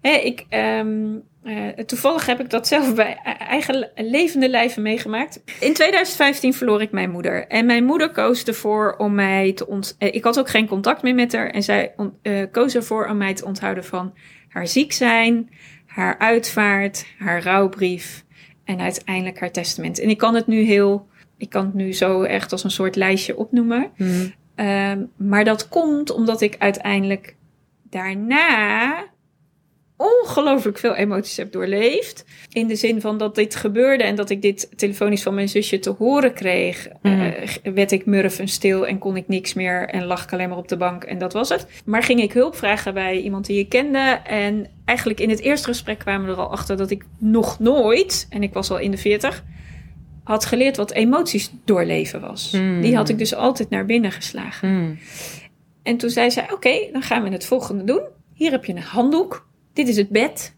Hè, ik, ehm, eh, toevallig heb ik dat zelf bij e- eigen le- levende lijven meegemaakt. In 2015 verloor ik mijn moeder. En mijn moeder koos ervoor om mij te ont... eh, ik had ook geen contact meer met haar. En zij eh, koos ervoor om mij te onthouden van haar ziek zijn, haar uitvaart, haar rouwbrief en uiteindelijk haar testament. En ik kan het nu heel... Ik kan het nu zo echt als een soort lijstje opnoemen. Mhm. Ehm, maar dat komt omdat ik uiteindelijk daarna ongelooflijk veel emoties heb doorleefd. In de zin van dat dit gebeurde en dat ik dit telefonisch van mijn zusje te horen kreeg, Mhm. eh, werd ik murf en stil en kon ik niks meer en lag ik alleen maar op de bank en dat was het. Maar ging ik hulp vragen bij iemand die ik kende en eigenlijk in het eerste gesprek kwamen we er al achter dat ik nog nooit, en ik was al in de 40, had geleerd wat emoties doorleven was. Hmm. Die had ik dus altijd naar binnen geslagen. Mhm. En toen zei zij: Oké, dan gaan we het volgende doen. Hier heb je een handdoek. Dit is het bed.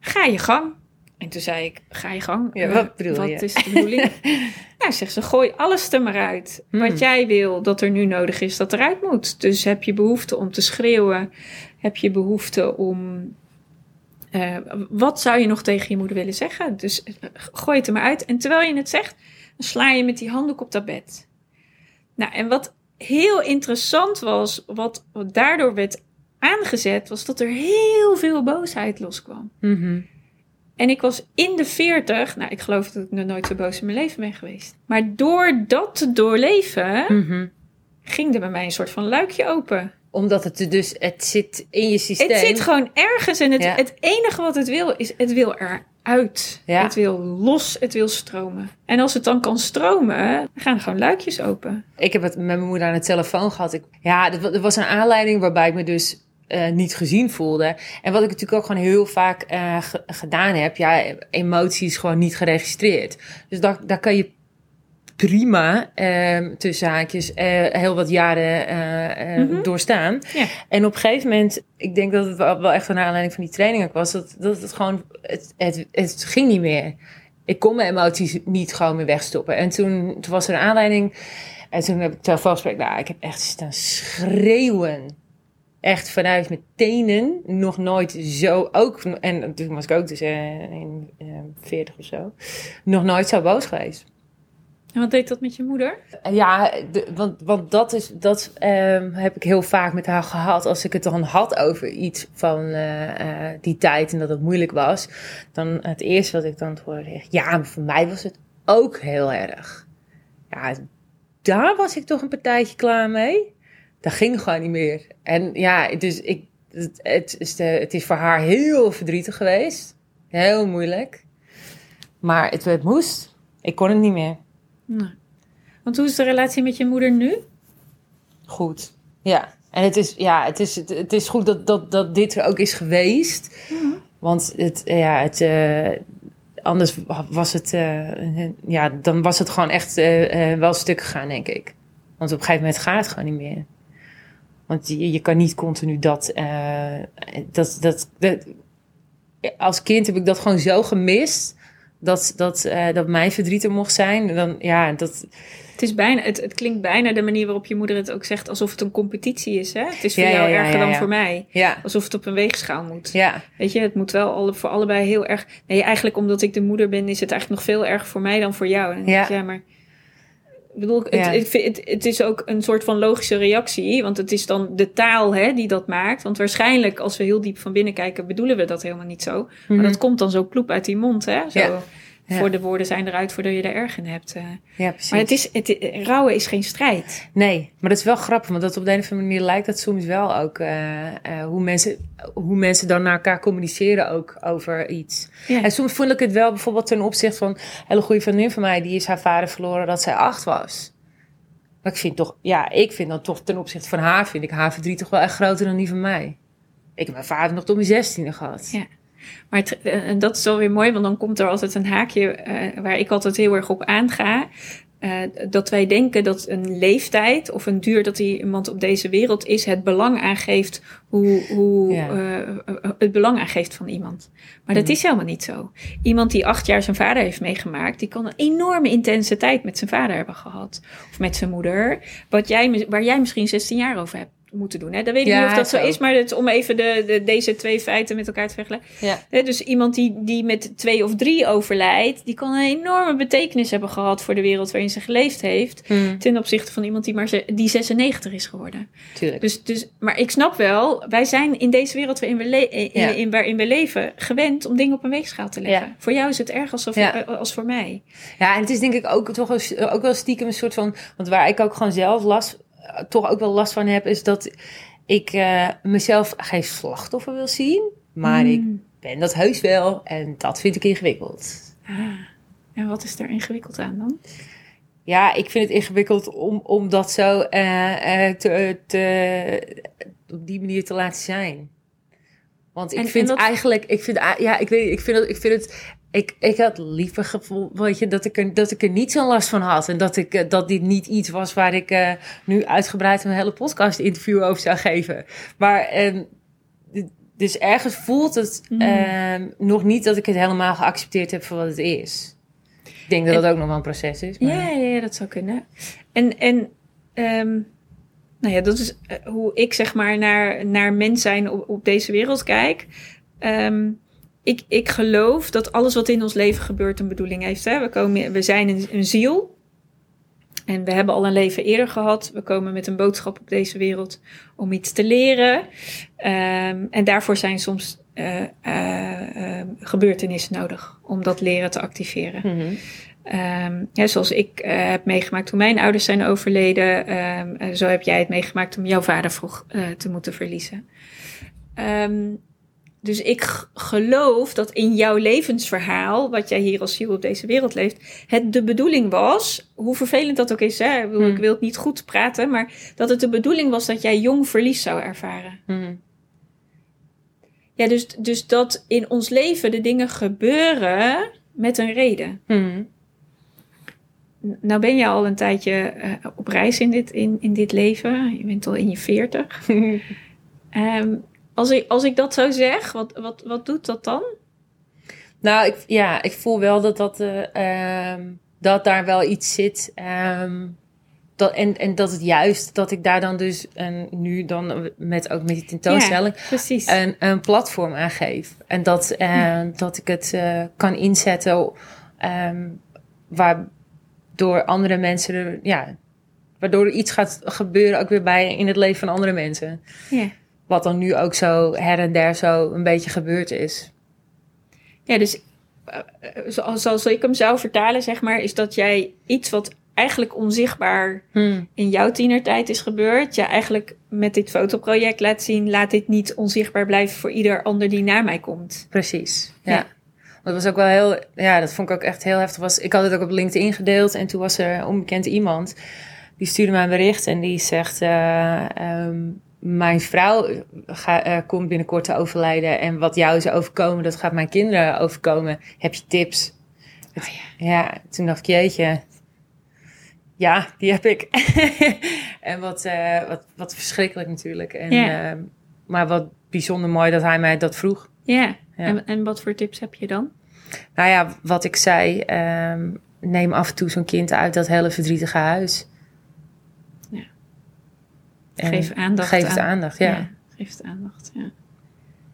Ga je gang. En toen zei ik: Ga je gang. Ja, Eh, wat bedoel wat je? is de bedoeling? nou, zegt ze: Gooi alles er maar uit. Hmm. Wat jij wil dat er nu nodig is, dat eruit moet. Dus heb je behoefte om te schreeuwen? Heb je behoefte om. eh, wat zou je nog tegen je moeder willen zeggen? Dus eh, gooi het er maar uit. En terwijl je het zegt, dan sla je met die handdoek op dat bed. Nou, en wat heel interessant was, wat, wat daardoor werd aangezet, was dat er heel veel boosheid loskwam. Mhm. En ik was in de 40, nou, ik geloof dat ik nog nooit zo boos in mijn leven ben geweest. Maar door dat te doorleven, Mhm. ging er bij mij een soort van luikje open. Omdat het dus, het zit in je systeem. Het zit gewoon ergens en het, Ja. het enige wat het wil, is het wil eruit. Ja. Het wil los, het wil stromen. En als het dan kan stromen, gaan er gewoon luikjes open. Ik heb het met mijn moeder aan de telefoon gehad. Ik, ja, dat was een aanleiding waarbij ik me dus eh, niet gezien voelde. En wat ik natuurlijk ook gewoon heel vaak eh, ge- gedaan heb. Ja, emoties gewoon niet geregistreerd. Dus daar, daar kan je prima, ehm tussen haakjes, eh, heel wat jaren eh, Mhm. doorstaan. Ja. En op een gegeven moment, ik denk dat het wel, echt een aanleiding van die training ook was, dat, dat het gewoon, het, het, het ging niet meer. Ik kon mijn emoties niet gewoon meer wegstoppen. En toen, toen was er een aanleiding, en toen heb ik telefoongesprek, nou, ik heb echt staan schreeuwen. Echt vanuit mijn tenen, nog nooit zo, ook, en toen was ik ook dus eh, in eh, 40 of zo, nog nooit zo boos geweest. En wat deed dat met je moeder? Ja, de- want, want dat, is, dat ehm, heb ik heel vaak met haar gehad. Als ik het dan had over iets van eh, die tijd en dat het moeilijk was. Dan het eerste wat ik dan kreeg. Ja, maar voor mij was het ook heel erg. Ja, daar was ik toch een partijtje klaar mee. Dat ging gewoon niet meer. En ja, dus ik, het, het, is de, het is voor haar heel verdrietig geweest. Heel moeilijk. Maar het, het moest. Ik kon het niet meer. Nou. Want hoe is de relatie met je moeder nu? goed. Ja, en het is, ja, het is, het, het is goed dat, dat, dat dit er ook is geweest. Want het, ja, het, eh, anders was het, eh, ja, dan was het gewoon echt eh, wel stuk gegaan, denk ik. Want op een gegeven moment gaat het gewoon niet meer. Want je, je kan niet continu dat, eh, dat, dat, dat, als kind heb ik dat gewoon zo gemist. Dat, dat, eh, dat mijn verdriet er mocht zijn. Dan, ja, dat, Het, is bijna, het, het klinkt bijna de manier waarop je moeder het ook zegt, alsof het een competitie is. Hè? Het is voor Ja, jou ja, erger ja, dan voor mij. ja, Alsof het op een weegschaal moet. ja, Weet je, het moet wel alle, voor allebei heel erg. Nee, eigenlijk omdat ik de moeder ben, is het eigenlijk nog veel erger voor mij dan voor jou. En ja, maar. Ik bedoel, het, Ja. het, het is ook een soort van logische reactie, want het is dan de taal hè, die dat maakt. Want waarschijnlijk, als we heel diep van binnen kijken, bedoelen we dat helemaal niet zo. Maar Mhm. dat komt dan zo ploep uit die mond, hè? Zo, Ja. Ja. Voor de woorden zijn eruit voordat je er erg in hebt. eh. ja, precies. Maar het is, het, rouwen is geen strijd. Nee, maar dat is wel grappig, want dat op de een of andere manier lijkt dat soms wel ook eh, eh, hoe, mensen, hoe mensen dan naar elkaar communiceren ook over iets. Ja. En soms vond ik het wel bijvoorbeeld ten opzichte van een hele goede vriendin van mij, die is haar vader verloren dat zij acht was. Maar ik vind toch, ja, ik vind dan toch ten opzichte van haar, vind ik haar verdriet toch wel echt groter dan die van mij. Ik heb mijn vader nog tot mijn zestiende gehad. Ja. Maar het- eh, en dat is wel weer mooi, want dan komt er altijd een haakje eh, waar ik altijd heel erg op aanga. eh, dat wij denken dat een leeftijd of een duur dat iemand op deze wereld is, het belang aangeeft hoe, hoe Ja. het belang aangeeft van iemand. Maar dat Mhm. is helemaal niet zo. Iemand die acht jaar zijn vader heeft meegemaakt, die kan een enorme intense tijd met zijn vader hebben gehad. Of met zijn moeder. Wat jij, waar jij misschien 16 jaar over hebt moeten doen. Hè? Dat weet ik Ja, niet of dat zo is, maar het, om even de, de, deze twee feiten met elkaar te vergelijken. Ja. Hè, dus iemand die, die met twee of drie overlijdt, die kan een enorme betekenis hebben gehad voor de wereld waarin ze geleefd heeft. Hm, Ten opzichte van iemand die maar ze- die 96 is geworden. tuurlijk. Dus, dus, maar ik snap wel, wij zijn in deze wereld waarin we, le- in, Ja. in, waarin we leven gewend om dingen op een weegschaal te leggen. Voor jou is het erg als, of- Ja. eh, als voor mij. Ja, en het is denk ik ook toch wel, ook wel stiekem een soort van... Want waar ik ook gewoon zelf last, eh, toch ook wel last van heb... is dat ik eh, mezelf geen slachtoffer wil zien. Maar ik Hmm. ben dat heus wel. En dat vind ik ingewikkeld. Ah. En wat is er ingewikkeld aan dan? Ja, ik vind het ingewikkeld om, om dat zo eh, eh, te, te, op die manier te laten zijn. Want ik En- vind dat- eigenlijk, ik vind, ja, ik weet, ik vind het, ik vind het, ik, ik had liever gevoel, weet je, dat ik er, dat ik er niet zo'n last van had en dat ik, eh, dat dit niet iets was waar ik eh, nu uitgebreid een hele podcast interview over zou geven. Maar ehm, d- dus ergens voelt het Mm. ehm, nog niet dat ik het helemaal geaccepteerd heb voor wat het is. Ik denk dat En- dat ook nog wel een proces is. maar- Ja, ja, ja, dat zou kunnen. En, en ehm, nou ja, dat is eh, hoe ik zeg maar naar, naar mens zijn op, op deze wereld kijk. Ehm, ik, ik geloof dat alles wat in ons leven gebeurt een bedoeling heeft. Hè? We, komen, we zijn een, een ziel. En we hebben al een leven eerder gehad. We komen met een boodschap op deze wereld om iets te leren. Ehm, en daarvoor zijn soms eh, eh, eh, gebeurtenissen nodig om dat leren te activeren. Mhm. Ehm, ja, zoals ik heb meegemaakt toen mijn ouders zijn overleden, ehm, eh, zo heb jij het meegemaakt om jouw vader vroeg te moeten verliezen. Ehm, dus ik geloof dat in jouw levensverhaal, wat jij hier als ziel op deze wereld leeft, het de bedoeling was, hoe vervelend dat ook is, hè? Ik, Hmm. ik wil het niet goed praten, maar dat het de bedoeling was dat jij jong verlies zou ervaren. Mhm. Ja, dus, dus dat in ons leven de dingen gebeuren met een reden. Mhm. Nou ben je al een tijdje eh, op reis in dit, in, in dit leven. Je bent al in je veertig. Ehm, als, ik, als ik dat zo zeg, wat, wat, wat doet dat dan? Nou, ik, ja, ik voel wel dat, dat, eh, ehm, dat daar wel iets zit. ehm, dat, en, en dat het juist, dat ik daar dan dus, en nu dan met, ook met die tentoonstelling, precies. een, een platform aan geef. En dat, eh, dat ik het eh, kan inzetten, ehm, waardoor andere mensen, er, ja, waardoor er iets gaat gebeuren ook weer bij in het leven van andere mensen. ja. Wat dan nu ook zo her en der zo een beetje gebeurd is. ja, dus eh, zoals, ik hem zou vertalen, zeg maar, is dat jij iets wat eigenlijk onzichtbaar Hmm. in jouw tienertijd is gebeurd, je eigenlijk met dit fotoproject laat zien, laat dit niet onzichtbaar blijven voor ieder ander die naar mij komt. Precies, ja. Ja. Dat was ook wel heel, ja, dat vond ik ook echt heel heftig. Was, ik had het ook op LinkedIn gedeeld en toen was er onbekend iemand die stuurde mij een bericht en die zegt: eh, ehm, Mijn vrouw ga, eh, komt binnenkort te overlijden en wat jou is overkomen, dat gaat mijn kinderen overkomen. Heb je tips? Oh ja. toen dacht ik: Jeetje, ja, die heb ik. en wat, eh, wat, wat verschrikkelijk natuurlijk. En, Ja. maar wat bijzonder mooi dat hij mij dat vroeg. Ja, Ja. En, en wat voor tips heb je dan? Nou ja, wat ik zei, ehm, neem af en toe zo'n kind uit dat hele verdrietige huis. Ja. Geef aandacht Geef het aan. aandacht, ja. geef het aandacht, ja.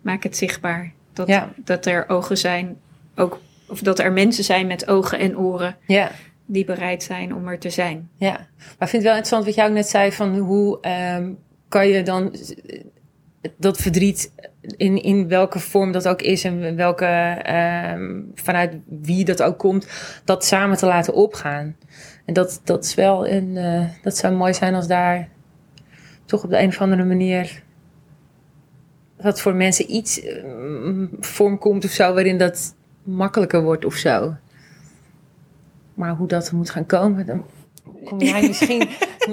Maak het zichtbaar. Dat, Ja. dat er ogen zijn, ook, of dat er mensen zijn met ogen en oren Ja, die bereid zijn om er te zijn. ja. Maar ik vind het wel interessant wat jij ook net zei van hoe ehm, kan je dan dat verdriet in, in welke vorm dat ook is en welke ehm, vanuit wie dat ook komt, dat samen te laten opgaan. En dat, dat is wel een, eh, dat zou mooi zijn als daar toch op de een of andere manier dat voor mensen iets eh, vorm komt of zo waarin dat makkelijker wordt of zo. Maar hoe dat moet gaan komen, dan kom jij misschien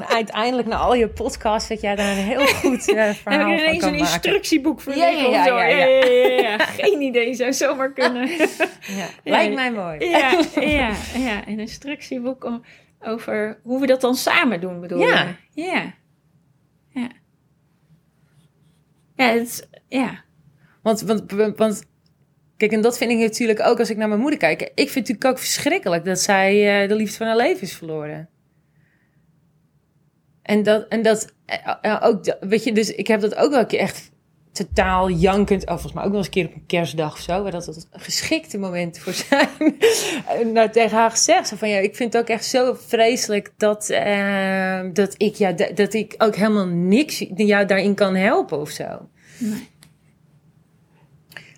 uiteindelijk na al je podcasts dat jij daar een heel goed eh, verhaal Heb van ineens een instructieboek voor Ja, ja, of zo? ja, ja, ja. Geen idee, zou zomaar kunnen. Ja, lijkt mij mooi. Ja, ja, ja, een instructieboek om, Over hoe we dat dan samen doen, bedoel je? Ja. Ja. Ja, ja. Want, want, want, kijk, en dat vind ik natuurlijk ook als ik naar mijn moeder kijk. Ik vind het natuurlijk ook verschrikkelijk dat zij eh, de liefde van haar leven is verloren. En dat, en dat eh, eh, ook, weet je, dus ik heb dat ook wel een keer echt totaal jankend, oh, volgens mij ook wel eens een keer op een kerstdag of zo, waar dat het een geschikte moment voor zijn, nou, tegen haar gezegd. Zo van, ja, ik vind het ook echt zo vreselijk dat, dat, ik, ja, dat ik ook helemaal niks jou daarin kan helpen of zo. Nee.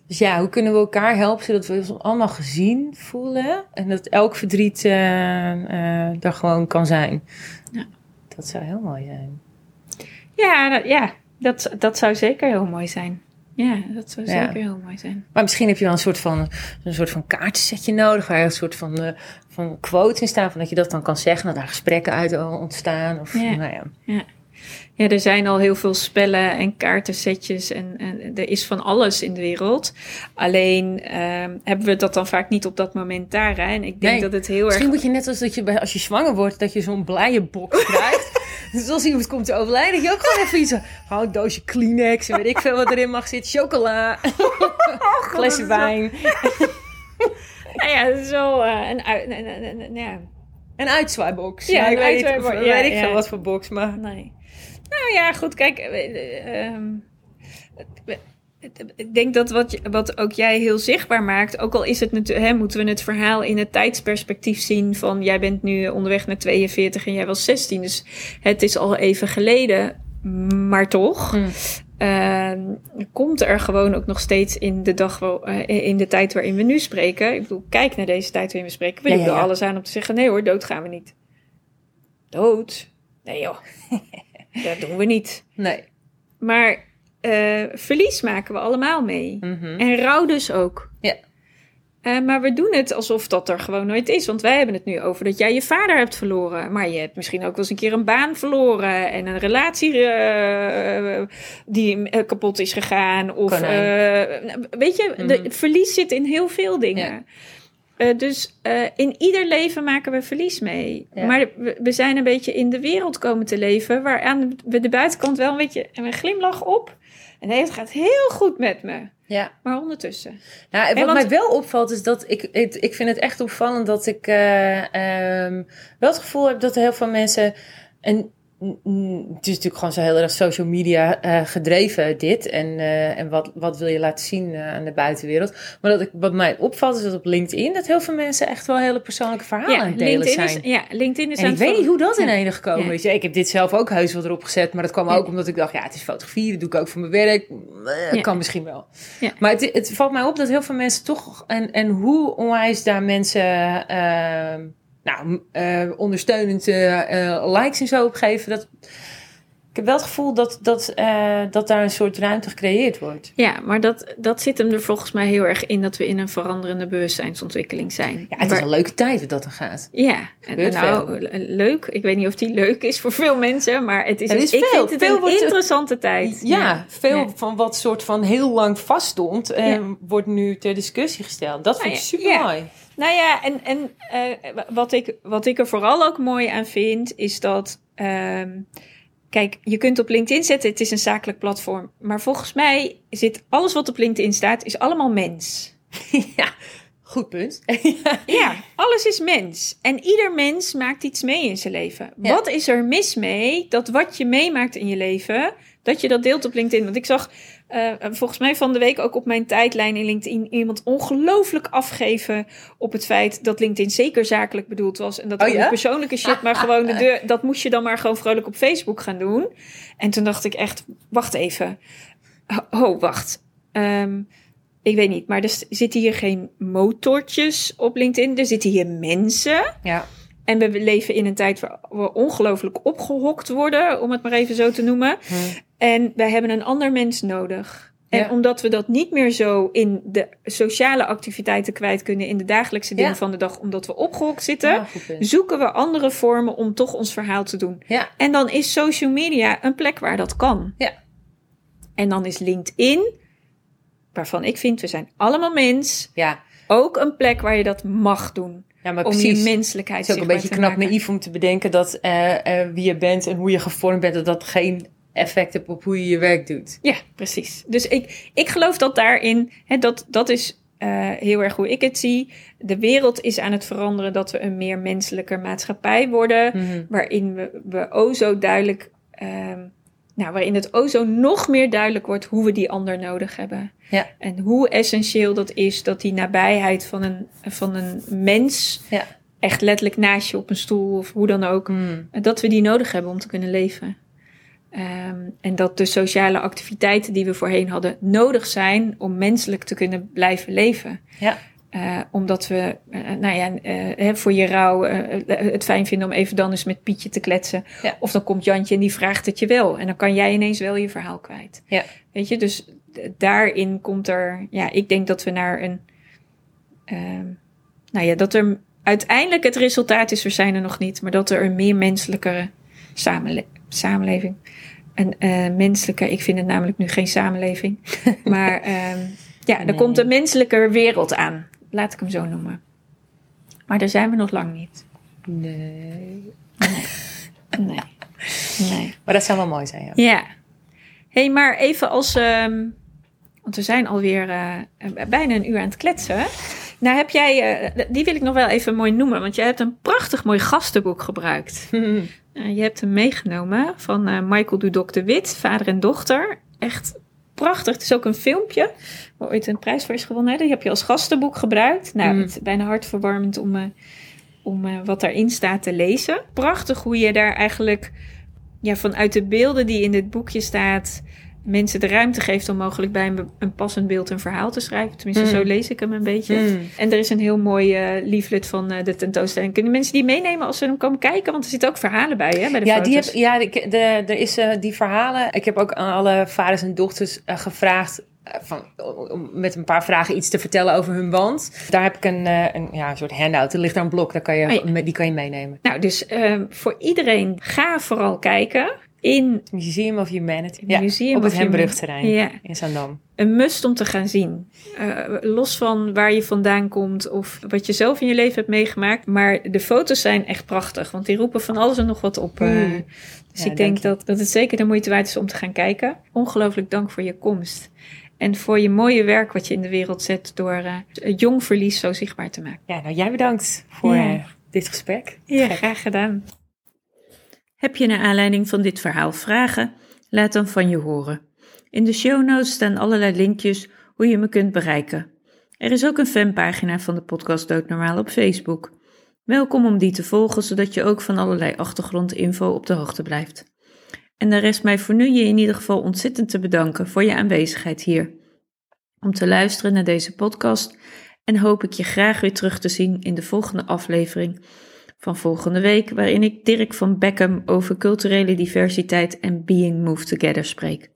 Dus ja, hoe kunnen we elkaar helpen zodat we ons allemaal gezien voelen en dat elk verdriet eh, er gewoon kan zijn? Ja. Dat zou heel mooi zijn. Ja, dat, ja dat, dat zou zeker heel mooi zijn. Ja, dat zou Ja. zeker heel mooi zijn. Maar misschien heb je wel een soort van, een soort van kaartensetje nodig waar een soort van, eh, van quotes in staan, van dat je dat dan kan zeggen, dat daar gesprekken uit ontstaan. Of, Ja. nou ja. Ja, er zijn al heel veel spellen en kaartensetjes en, en er is van alles in de wereld. Alleen ehm, hebben we dat dan vaak niet op dat moment daar. Hè? En ik denk Nee. dat het heel erg... Misschien moet je net als dat je bij, als je zwanger wordt, dat je zo'n blije box krijgt. dus als iemand komt te overlijden, dat je ook gewoon even iets, hou een doosje Kleenex en weet ik veel wat erin mag zitten, chocola, flesje wijn. Nou ja, wel eh, een, uit- een, een- een- een- ja, Een uitzwaaibox. Ja, Ja, ik weet, ja, weet ik ja. veel wat voor box, maar... Nee. Nou ja, goed, kijk. eh, ehm, ik denk dat wat, wat ook jij heel zichtbaar maakt, ook al is het natuurlijk, moeten we het verhaal in het tijdsperspectief zien van jij bent nu onderweg naar 42 en jij was 16, dus het is al even geleden, maar toch. Hm. Ehm, komt er gewoon ook nog steeds in de dag, eh, in de tijd waarin we nu spreken. Ik bedoel, kijk naar deze tijd waarin we spreken. We Ja, doen ja, er ja. alles aan om te zeggen: nee hoor, dood gaan we niet. Dood? Nee joh, dat doen we niet. Nee. Maar eh, verlies maken we allemaal mee. Mhm. En rouw dus ook. Ja. Eh, maar we doen het alsof dat er gewoon nooit is. Want wij hebben het nu over dat jij je vader hebt verloren. Maar je hebt misschien ook wel eens een keer een baan verloren. En een relatie eh, die kapot is gegaan. Of nou, weet je, de, Mhm. het verlies zit in heel veel dingen. Ja. Eh, dus eh, in ieder leven maken we verlies mee. Ja. Maar we, we zijn een beetje in de wereld komen te leven. Waaraan we de buitenkant wel een beetje een glimlach op. En nee, het gaat heel goed met me. Ja. Maar ondertussen. Nou, wat want- mij wel opvalt is dat ik, ik, ik vind het echt opvallend dat ik eh, ehm, wel het gevoel heb dat heel veel mensen. En mm, het is natuurlijk gewoon zo heel erg social media eh, gedreven, dit. En, eh, en wat, wat wil je laten zien eh, aan de buitenwereld. Maar dat ik, wat mij opvalt is dat op LinkedIn dat heel veel mensen echt wel hele persoonlijke verhalen aan het delen LinkedIn zijn. is, ja, LinkedIn is En aan ik het weet niet hoe dat Ja. in ene gekomen Ja. is. Ik heb dit zelf ook heus wel erop gezet. Maar dat kwam ook omdat ik dacht, ja, het is fotografie. Dat doe ik ook voor mijn werk. Kan misschien wel. Ja. Maar het, het valt mij op dat heel veel mensen toch... En, en hoe onwijs daar mensen... nou, eh, ondersteunend eh, eh, likes en zo op geven. Dat, ik heb wel het gevoel dat, dat, dat daar een soort ruimte gecreëerd wordt. Ja, maar dat, dat zit hem er volgens mij heel erg in dat we in een veranderende bewustzijnsontwikkeling zijn. Ja, het is een leuke tijd dat dat dan gaat. Ja, en, nou, le- leuk. Ik weet niet of die leuk is voor veel mensen, maar het is, Het is ik veel. vind het Veel een interessante tijd. Ja, veel Ja. van wat soort van heel lang vaststond, Ja. wordt nu ter discussie gesteld. Dat vind ik Nou super ja, mooi. Nou ja, en, en eh, wat, ik, wat ik er vooral ook mooi aan vind, is dat. ehm, kijk, je kunt op LinkedIn zetten, het is een zakelijk platform. Maar volgens mij zit alles wat op LinkedIn staat, is allemaal mens. ja, goed punt. Ja, alles is mens. En ieder mens maakt iets mee in zijn leven. Ja. Wat is er mis mee dat wat je meemaakt in je leven, dat je dat deelt op LinkedIn? Want ik zag eh, volgens mij van de week ook op mijn tijdlijn in LinkedIn iemand ongelooflijk afgeven op het feit dat LinkedIn zeker zakelijk bedoeld was. En dat Oh ja? persoonlijke shit, maar gewoon de deur, dat moest je dan maar gewoon vrolijk op Facebook gaan doen. En toen dacht ik echt, wacht even. Oh, wacht. Ehm, ik weet niet, maar er zitten hier geen motortjes op LinkedIn. Er zitten hier mensen. Ja, En we leven in een tijd waar we ongelooflijk opgehokt worden, om het maar even zo te noemen. En wij hebben een ander mens nodig. En Ja. omdat we dat niet meer zo in de sociale activiteiten kwijt kunnen, in de dagelijkse dingen Ja. van de dag, omdat we opgehokt zitten, Ja, punt. zoeken we andere vormen om toch ons verhaal te doen. Ja, En dan is social media een plek waar dat kan. Ja. En dan is LinkedIn, waarvan ik vind, we zijn allemaal mens, ja. ook een plek waar je dat mag doen. Ja, maar om precies. je menselijkheid Het is ook een beetje knap naïef om te bedenken dat eh, eh, wie je bent en hoe je gevormd bent, dat dat geen effect heeft op hoe je je werk doet. Ja, precies. Dus ik, ik geloof dat daarin, hè, dat, dat is eh, heel erg hoe ik het zie. De wereld is aan het veranderen dat we een meer menselijker maatschappij worden. Waarin we, we o zo duidelijk, ehm, nou, waarin het o zo nog meer duidelijk wordt hoe we die ander nodig hebben. Ja. En hoe essentieel dat is dat die nabijheid van een, van een mens, Ja. echt letterlijk naast je op een stoel of hoe dan ook, Mm. dat we die nodig hebben om te kunnen leven. Ehm, en dat de sociale activiteiten die we voorheen hadden nodig zijn om menselijk te kunnen blijven leven. Ja. Eh, omdat we, eh, nou ja, eh, voor je rouw eh, het fijn vinden om even dan eens met Pietje te kletsen. Ja. Of dan komt Jantje en die vraagt het je wel. En dan kan jij ineens wel je verhaal kwijt. Ja. Weet je, dus daarin komt er, ja, ik denk dat we naar een, ehm, nou ja, dat er uiteindelijk het resultaat is, we zijn er nog niet, maar dat er een meer menselijkere samenle- samenleving, een eh, menselijke, ik vind het namelijk nu geen samenleving, maar ehm, ja, er Nee. komt een menselijker wereld aan, laat ik hem zo noemen. Maar daar zijn we nog lang niet. Nee. Nee. Nee. Maar dat zou wel mooi zijn, ja. Ja. hey, maar even als. ehm, want we zijn alweer eh, bijna een uur aan het kletsen. Nou, heb jij. eh, die wil ik nog wel even mooi noemen. Want jij hebt een prachtig mooi gastenboek gebruikt. Je hebt hem meegenomen van Michael Dudok de Wit, vader en dochter. Echt prachtig. Het is ook een filmpje waar ooit een prijs voor is gewonnen. Die heb je als gastenboek gebruikt. Nou, Mm. het is bijna hartverwarmend om, eh, om eh, wat daarin staat te lezen. Prachtig hoe je daar eigenlijk ja, vanuit de beelden die in dit boekje staat... mensen de ruimte geeft om mogelijk bij een, passend beeld een verhaal te schrijven. Tenminste, Mm. zo lees ik hem een beetje. Mm. En er is een heel mooi leaflet van eh, de tentoonstelling. Kunnen mensen die meenemen als ze hem komen kijken? Want er zitten ook verhalen bij, hè? Bij de Ja, die heb, ja de, de, er is eh, die verhalen. Ik heb ook aan alle vaders en dochters gevraagd. van, om met een paar vragen iets te vertellen over hun wand. Daar heb ik een, een, ja, een soort handout. Er ligt daar een blok, daar kan je, Oh ja. die kan je meenemen. Nou, dus voor iedereen, ga vooral kijken in Museum of Humanity. Museum op het Hembrugterrein Ja, in Zandam. een must om te gaan zien. Eh, los van waar je vandaan komt of wat je zelf in je leven hebt meegemaakt. Maar de foto's zijn echt prachtig, want die roepen van alles en nog wat op. eh. Mm. dus Ja, ik denk dat, dat het zeker de moeite waard is om te gaan kijken. Ongelooflijk dank voor je komst. En voor je mooie werk wat je in de wereld zet door het jong verlies zo zichtbaar te maken. Ja, nou jij bedankt voor Ja. dit gesprek. Ja, graag gedaan. Heb je naar aanleiding van dit verhaal vragen? Laat dan van je horen. In de show notes staan allerlei linkjes hoe je me kunt bereiken. Er is ook een fanpagina van de podcast Doodnormaal op Facebook. Welkom om die te volgen, zodat je ook van allerlei achtergrondinfo op de hoogte blijft. En de rest mij voor nu je in ieder geval ontzettend te bedanken voor je aanwezigheid hier. Om te luisteren naar deze podcast en hoop ik je graag weer terug te zien in de volgende aflevering van volgende week, waarin ik Dirk van Beckham over culturele diversiteit en being moved together spreek.